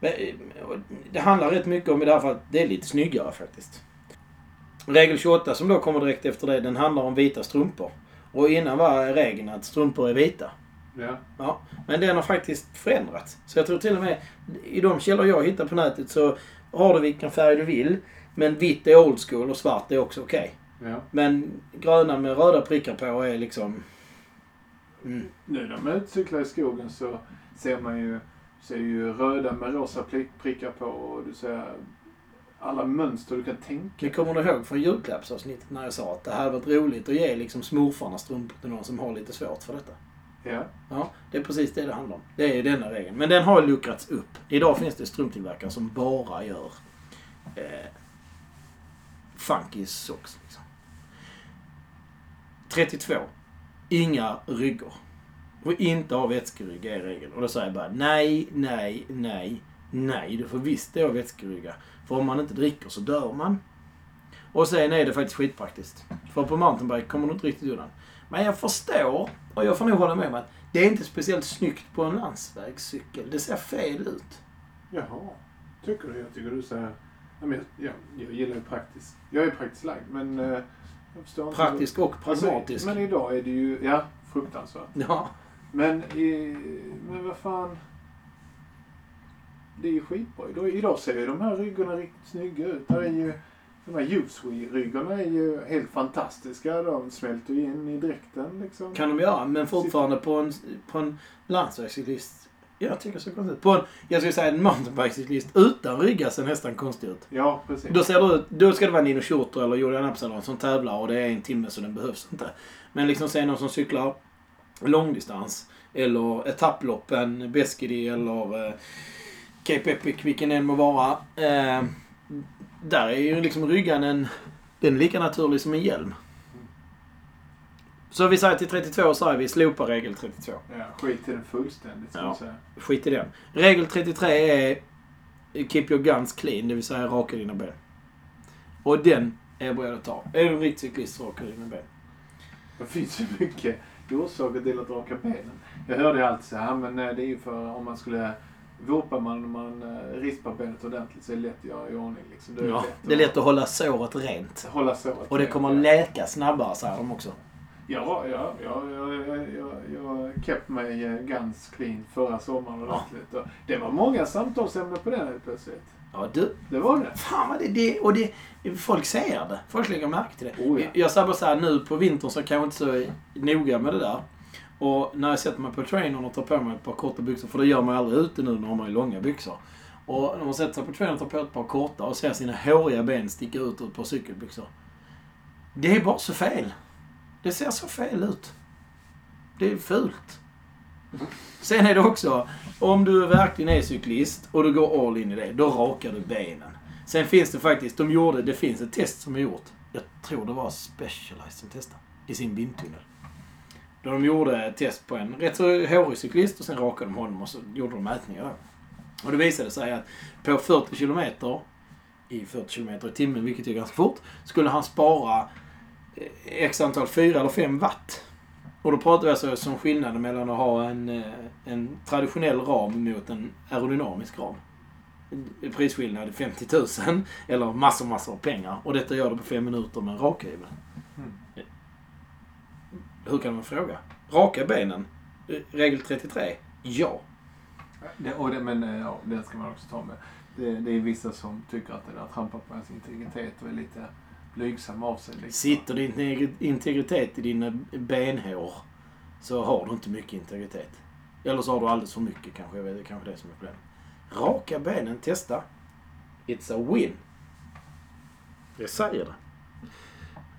Men, eh, det handlar rätt mycket om i det här fallet, det är lite snyggare faktiskt. Regel 28 som då kommer direkt efter det, den handlar om vita strumpor. Och innan var regeln att strumpor är vita. Ja. Ja, men den har faktiskt förändrats. Så jag tror till och med i de källor jag hittar på nätet så har du vilken färg du vill. Men vitt är old school och svart är också okej. ja. Men gröna med röda prickar på är liksom... Mm. Nu när man utcyklar i skogen så ser man ju, ser ju röda med rosa prick- prickar på och du ser alla mönster du kan tänka Vi kommer du ihåg från julklappsavsnittet när jag sa att det hade varit roligt att ge liksom smurfarna strumpor till någon som har lite svårt för detta. Ja. Ja, det är precis det det handlar om. Det är denna regeln. Men den har luckrats upp. Idag finns det strumptillverkare som bara gör eh, funky socks. Liksom. 32. Inga ryggor. Och inte ha vätskerygg är regeln. Och då säger jag bara nej, nej, nej, nej. Du får visst ha vätskerygga. För om man inte dricker så dör man. Och sen är det faktiskt skitpraktiskt. För på mountainbike kommer du inte riktigt undan. Men jag förstår, och jag får nog hålla med om att det är inte speciellt snyggt på en landsvägscykel. Det ser fel ut. Jaha. Tycker du? Jag tycker du säger... Ja, men jag, jag, jag gillar ju praktiskt. Jag är praktiskt lagd men eh, jag förstår inte. Praktisk och Alltså, pragmatisk. men idag är det ju, ja, fruktansvärt. Ja. Men, i, men vad fan. Det är ju skitbra. Idag, idag ser ju de här ryggorna riktigt snygga ut. Där är ju, de här Uswe-ryggorna är ju helt fantastiska. De smälter ju in i dräkten liksom. Kan de göra, men fortfarande på en, på en landsvägscyklist. Jag tycker så konstigt. På en, jag skulle säga en mountainbikecyklist utan ryggar ser nästan konstigt ut. Ja, precis. Då, ser det ut, då ska det vara Nino Schurter eller Julian Absalon som tävlar och det är en timme så den behövs inte. Men liksom se någon som cyklar långdistans eller etapploppen, Beskidi eller eh, Cape Epic, vilken den må vara. Eh, där är ju liksom ryggan en... Den är lika naturlig som en hjälm. Så vi säger till 32 säger vi slopa regel 32. Ja, skit i den fullständigt, Ja. säga. Skit i den. Regel 33 är Keep your guns clean, det vill säga raka dina ben. Och den är jag beredd att ta. Är du en riktig cyklist så rakar du dina ben. Det finns ju mycket orsaker till att raka benen. Jag hörde ju alltid så här, men eh, det är ju för om man skulle Vurpar man man eh, rispar benet ordentligt så är det lätt att göra i ordning. Liksom. Då Ja, det är lätt att hålla såret rent. hålla såret Och det rent, kommer ja. läka snabbare, säger de också. Ja, ja, ja, ja, ja, ja, jag kept mig eh, guns clean förra sommaren Ja. ordentligt. Och det var många samtalsämnen på den helt plötsligt. Ja, du. Det var det. Fan vad det, det och det, folk ser det. Folk lägger märke till det. Oh, ja. Jag sa bara så här, nu på vintern så kan jag inte så noga med det där. Och när jag sätter mig på trainern och tar på mig ett par korta byxor, för det gör man ju aldrig ute nu när man har långa byxor. Och när man sätter sig på trainern och tar på ett par korta och ser sina håriga ben sticka ut ur ett par cykelbyxor. Det är bara så fel. Det ser så fel ut. Det är fult. Sen är det också, om du verkligen är cyklist och du går all in i det, då rakar du benen. Sen finns det faktiskt, de gjorde, det finns ett test som är gjort. Jag tror det var Specialized som testade. I sin vindtunnel. Då de gjorde ett test på en rätt så hårig cyklist och sen rakade de honom och så gjorde de mätningar där. Och det visade sig att på 40 kilometer i 40 kilometer i timmen, vilket är ganska fort, skulle han spara eh, x antal 4 eller 5 watt. Och då pratar vi alltså som skillnaden mellan att ha en, eh, en traditionell ram mot en aerodynamisk ram. En Prisskillnad 50 000 eller massor, massor av pengar. Och detta gör det på fem minuter med en rakhyvel. Hur kan man fråga? Raka benen? Eh, Regel 33? Ja. det, och det men eh, ja, det ska man också ta med. Det, det är vissa som tycker att det där trampar på ens integritet och är lite blygsam av sig. Liksom. Sitter din integ- integritet i dina benhår så har du inte mycket integritet. Eller så har du alldeles för mycket kanske. Jag vet, det är kanske det som är problemet. Raka benen, testa. It's a win. Jag säger det.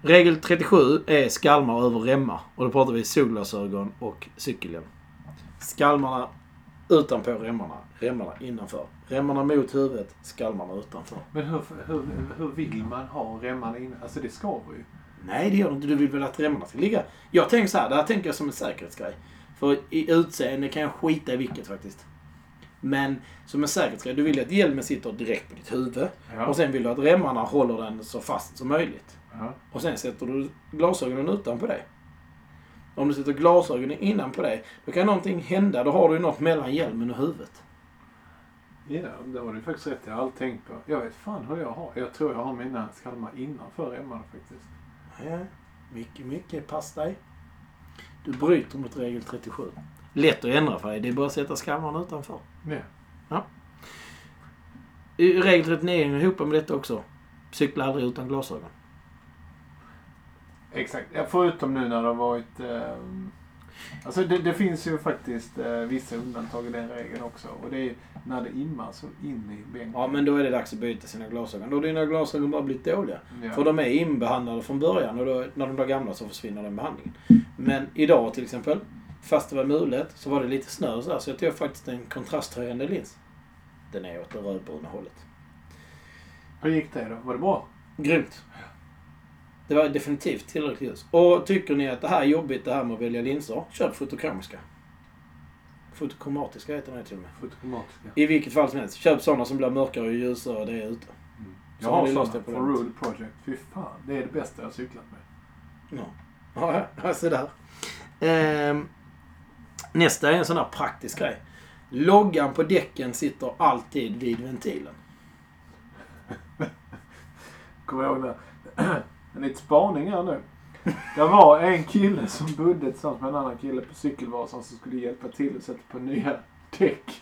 Regel 37 är skalmar över remmar. Och då pratar vi solglasögon och cykelhjälm. Skalmarna utanpå remmarna. Remmarna innanför. Remmarna mot huvudet, skalmarna utanför. Men hur, hur, hur vill man ha remmarna inne? Alltså det skaver ju. Nej, det gör du inte. Du vill väl att remmarna ska ligga... Jag tänker så här, det här tänker jag som en säkerhetsgrej. För i utseende kan jag skita i vilket faktiskt. Men som en säkerhetsgrej, du vill ju att hjälmen sitter direkt på ditt huvud. Ja. Och sen vill du att remmarna håller den så fast som möjligt. ja. Och sen sätter du glasögonen utanpå det. Om du sätter glasögonen innanpå det, då kan någonting hända. Då har du ju något mellan hjälmen och huvudet. Ja, det har du faktiskt rätt Jag har aldrig tänkt på. Jag vet fan hur jag har. Jag tror jag har mina skalmar innanför remmarna faktiskt. Ja, mycket, mycket. Pass dig. Du bryter mot regel 37. Lätt att ändra för dig. Det är bara att sätta skammarna utanför. Ja. I Regel 39 hänger ihop med detta också. Cykla aldrig utan glasögon. Exakt. Ja, förutom nu när det har varit... Eh, alltså det, det finns ju faktiskt eh, vissa undantag i den regeln också. Och det är när det immar så in i bänken. Ja, men då är det dags att byta sina glasögon. Då har dina glasögon bara blivit dåliga. Ja. För de är inbehandlade från början och då, när de blir gamla så försvinner den behandlingen. Men idag till exempel, fast det var mulet, så var det lite snö och så, här, så jag tog faktiskt en kontrasthöjande lins. Den är åt det rödbruna hållet. Hur gick det då? Var det bra? Grymt. Det var definitivt tillräckligt ljus. Och tycker ni att det här är jobbigt det här med att välja linser, köp fotokromiska. Fotokromatiska heter det till och med. I vilket fall som helst. Köp sådana som blir mörkare och ljusare det är ute. Mm. Jag har sådana från Rule Project. Fy fan, det är det bästa jag har cyklat med. Ja, ja, ja så där. Ehm, nästa är en sån här praktisk grej. Loggan på däcken sitter alltid vid ventilen. Kommer jag ihåg det? En liten spaning här nu. Det var en kille som bodde tillsammans med en annan kille på Cykelvasan som skulle hjälpa till att sätta på nya däck.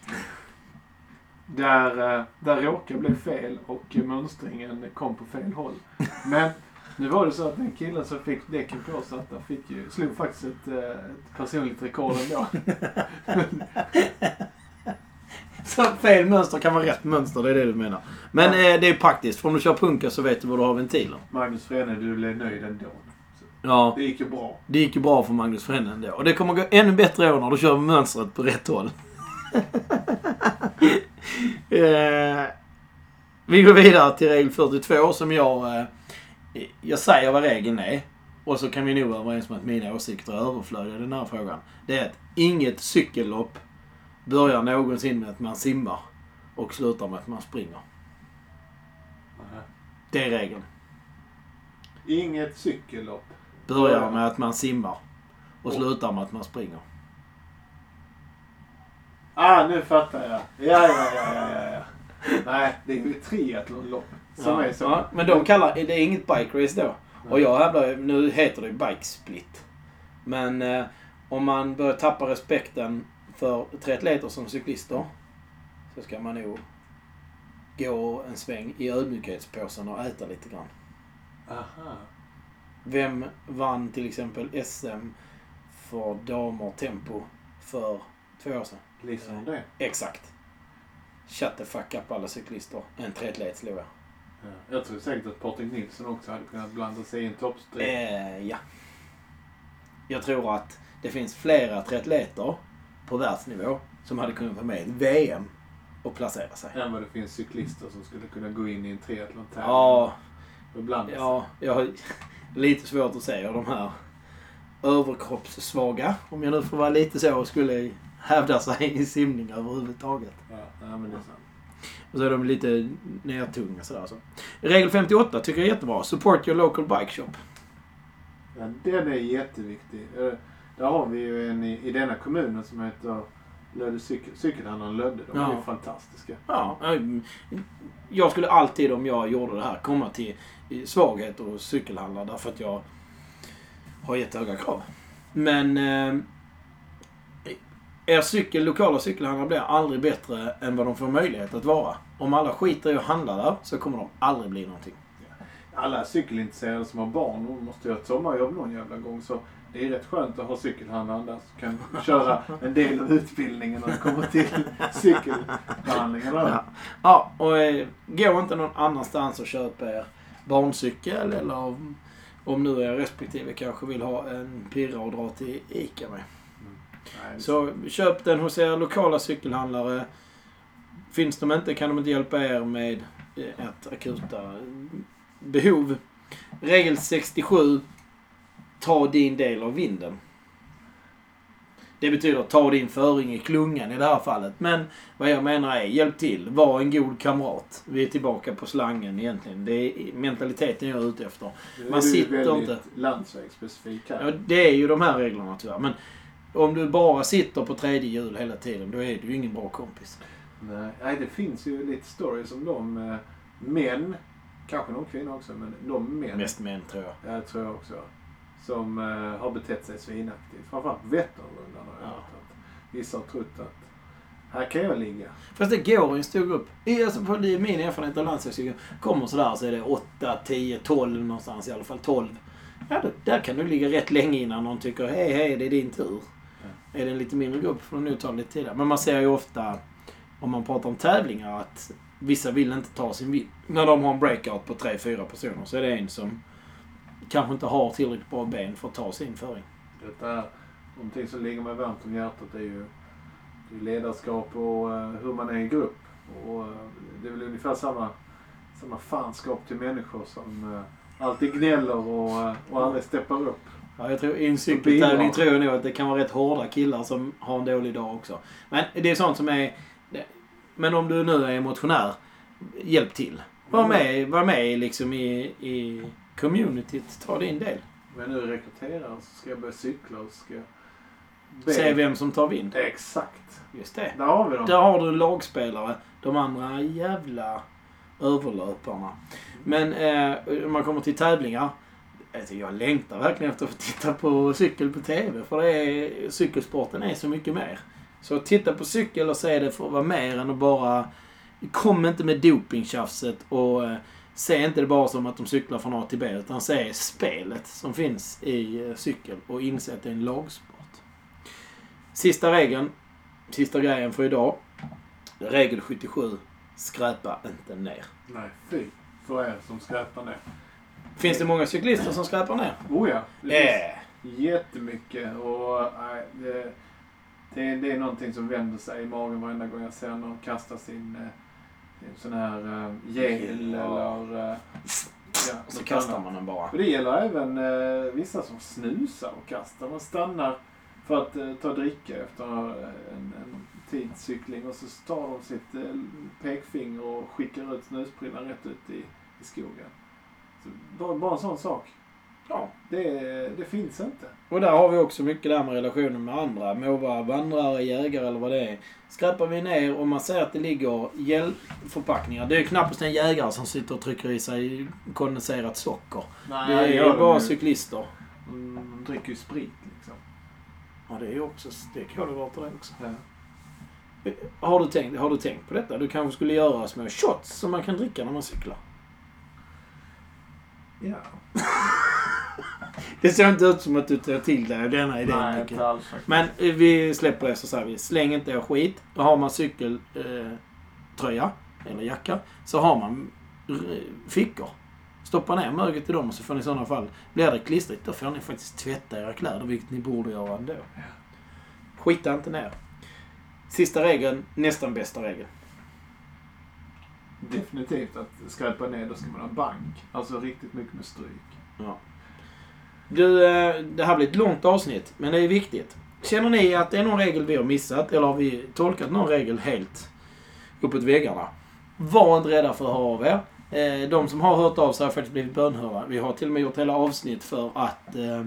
Där, eh, där råkade bli fel och mönstringen kom på fel håll. Men nu var det så att den killen som fick däcken påsatta fick ju, slog faktiskt ett, eh, ett personligt rekord ändå. Så fel mönster kan vara rätt mönster, det är det du menar. Men eh, det är praktiskt, för om du kör punka så vet du var du har ventilen. Magnus Frenne, du blev nöjd ändå. Så Ja, det gick ju bra. det gick ju bra för Magnus Frände ändå. Och det kommer gå ännu bättre i år när du kör mönstret på rätt håll. eh, vi går vidare till regel 42 som jag... Eh, jag säger vad regeln är. Och så kan vi nog vara överens om att mina åsikter är överflödiga i den här frågan. Det är att inget cykellopp börjar någonsin med att man simmar och slutar med att man springer. Det är regeln. Inget cykellopp. Börjar med att man simmar och slutar med att man springer. Ah, nu fattar jag. Ja, ja, ja, ja, ja. Nej, det är ju triathlonlopp som ja, är så. ja, men de kallar det är inget bike race då. Och jag hävdar nu heter det ju bike split. Men eh, om man börjar tappa respekten för triatleter som cyklister så ska man nog gå en sväng i ödmjukhetspåsen och äta lite grann. Aha. Vem vann till exempel SM för damer tempo för två år sedan? Lisa om det. Exakt. Shut the fuck up alla cyklister. En triatlet slog jag. Ja. Jag tror säkert att Patrik Nilsson också hade kunnat blanda sig i en toppstrid. Eh, ja. Jag tror att det finns flera triatleter på världsnivå som hade kunnat vara med i ett VM och placera sig. Än vad det finns cyklister som skulle kunna gå in i en triathlon-tävling Ja, och blanda sig. ja, jag har lite svårt att säga de här överkroppssvaga, om jag nu får vara lite så, skulle hävda sig i simning överhuvudtaget. Ja, ja, men det är sant. Och så är de lite nertunga sådär. Så. Regel 58 tycker jag är jättebra. Support your local bike shop. Ja, den är jätteviktig. Där har vi ju en i, i denna kommunen som heter Lödde cykel, cykelhandlaren Lödde. De är Ja. ju fantastiska. Ja, eh, jag skulle alltid om jag gjorde det här komma till svaghet och cykelhandlar därför att jag har jättehöga krav. Men eh, er cykel, lokala cykelhandlare blir aldrig bättre än vad de får möjlighet att vara. Om alla skiter i att handla där så kommer de aldrig bli någonting. Alla cykelintresserade som har barn de måste göra ett sommarjobb någon jävla gång. Så det är rätt skönt att ha cykelhandlaren där som kan köra en del av utbildningen när det kommer till cykelbehandlingarna. Ja. Ja, och eh, gå inte någon annanstans och köp er barncykel eller om, om nu er respektive kanske vill ha en pirra och dra till ICA med. Nej, Så köp den hos er lokala cykelhandlare. Finns de inte kan de inte hjälpa er med eh, ert akuta behov. Regel 67. Ta din del av vinden. Det betyder ta din föring i klungan i det här fallet. Men vad jag menar är, hjälp till. Var en god kamrat. Vi är tillbaka på slangen egentligen. Det är mentaliteten jag är ute efter. Är man sitter väldigt inte- landsvägsspecifik här. Ja, det är ju de här reglerna tyvärr. Men om du bara sitter på tredje hjul hela tiden, då är du ju ingen bra kompis. Nej, nej, det finns ju lite stories om de eh, män, kanske någon kvinna också, men de män, Mest män tror jag. ja, det tror jag också, som eh, har betett sig svinaktigt. Framförallt Vätternrundan har jag Ja. hört att vissa har trott att här kan jag ligga. Fast det går i en stor grupp. I- Alltså på min erfarenhet av landslagscykeln. Kommer sådär så är det 8, 10, 12 någonstans. I alla fall 12. Ja, där kan du ligga rätt länge innan någon tycker hej, hej, det är din tur. Är det en lite mindre grupp får det nog ta lite tid. Men man ser ju ofta, om man pratar om tävlingar, att vissa vill inte ta sin vinst. När de har en breakout på 3-4 personer så är det en som kanske inte har tillräckligt bra ben för att ta sin föring. Detta är någonting som ligger mig varmt om hjärtat. Det är ju det är ledarskap och eh, hur man är i grupp. Och, eh, det är väl ungefär samma, samma fanskap till människor som eh, alltid gnäller och, och aldrig steppar upp. Ja, jag tror, I en cykeltävling tror jag nog att det kan vara rätt hårda killar som har en dålig dag också. Men det är sånt som är... Men om du nu är motionär, hjälp till. Var med, var med liksom i, i communityt. Ta din del. Jag nu rekryterar så ska jag börja cykla och ska be. Se vem som tar vind. Exakt. Just det. Där har vi dem. Där har du lagspelare. De andra jävla överlöparna. Men eh, om man kommer till tävlingar. Alltså jag längtar verkligen efter att få titta på cykel på TV. För det är, cykelsporten är så mycket mer. Så titta på cykel och se det för att vara mer än att bara... Kom inte med dopingtjafset och eh, se inte det bara som att de cyklar från A till B. Utan se spelet som finns i eh, cykel och inse att det är en lagsport. Sista regeln. Sista grejen för idag. Regel 77. Skräpa inte ner. Nej, fy för er som skräpar ner. Finns det många cyklister som skräpar ner? Oh ja. Det finns Eh. jättemycket. Och, nej, det, det, det är någonting som vänder sig i magen varenda gång jag ser någon kasta sin, eh, sån här uh, gel eller... eh, ja, Och så kastar annat. man den bara. Och det gäller även eh, vissa som snusar och kastar. Man stannar för att eh, ta dricka efter eh, en, en tids cykling och så tar de sitt eh, pekfinger och skickar ut snusprillan rätt ut i, i skogen. Bara, bara en sån sak. Ja. Det, det finns inte. Och där har vi också mycket där med relationen med andra. Må vara vandrare, jägare eller vad det är. Skräpar vi ner och man ser att det ligger gelförpackningar. Det är ju knappast en jägare som sitter och trycker i sig kondenserat socker. Nej, Det är ju bara de cyklister. De, dricker ju sprit liksom. Ja, det är ju också... Det är kolhydrater det också. Ja. Har du, tänkt, har du tänkt på detta? Du kanske skulle göra små shots som man kan dricka när man cyklar? Ja. Det ser inte ut som att du tar till dig av denna idén. Nej, inte alls. Men eh, vi släpper det så säger vi. Släng inte er skit. Och har man cykeltröja eh, eller jacka så har man eh, fickor. Stoppa ner möget i dem och så får ni i sådana fall, blir det klistrigt, då får ni faktiskt tvätta era kläder, vilket ni borde göra ändå. Skita inte ner. Sista regeln, nästan bästa regeln. Definitivt att skräpa ner, då ska man ha bank. Alltså riktigt mycket med stryk. Du, eh, det här blir ett långt avsnitt, men det är viktigt. Känner ni att det är någon regel vi har missat, eller har vi tolkat någon regel helt uppåt väggarna? Var inte rädda för att höra av er. Eh, De som har hört av sig har faktiskt blivit bönhörda. Vi har till och med gjort hela avsnitt för att eh,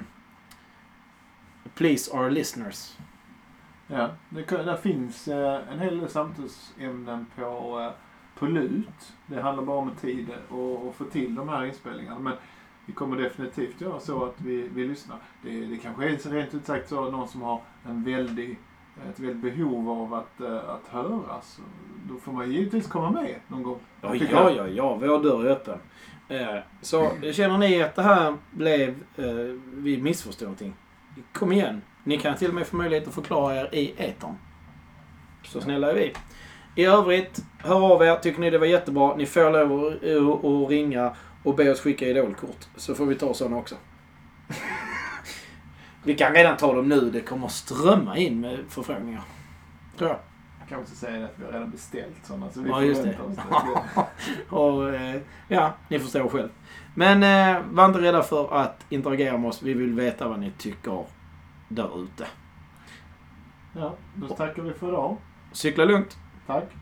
please our listeners. Ja, det, där finns eh, en hel del samtalsämnen på, eh, på lut. Det handlar bara om tid och, och få till de här inspelningarna. Men vi kommer definitivt göra så att vi, vi lyssnar. Det, det kanske är rent ut sagt så någon som har en väldig, ett väldigt behov av att, eh, att höras. Då får man givetvis komma med någon gång. Ja, ja, ja, ja, vår dörr är öppen. Eh, Så känner ni att det här blev, eh, vi missförstod någonting. Kom igen. Ni kan till och med få möjlighet att förklara er i etern. Så snälla är vi. I övrigt, hör av er. Tycker ni det var jättebra. Ni får lov att, ringa och be oss skicka idolkort. Så får vi ta sådana också. vi kan redan ta dem nu. Det kommer strömma in med förfrågningar. Tror jag. Jag kan också säga att vi har redan beställt sådana. Så vi Ja, just det. oss det. Och, eh, ja, ni förstår själv. Men eh, var inte rädda för att interagera med oss. Vi vill veta vad ni tycker där ute. Ja, då tackar vi för idag. Cykla lugnt. Tack.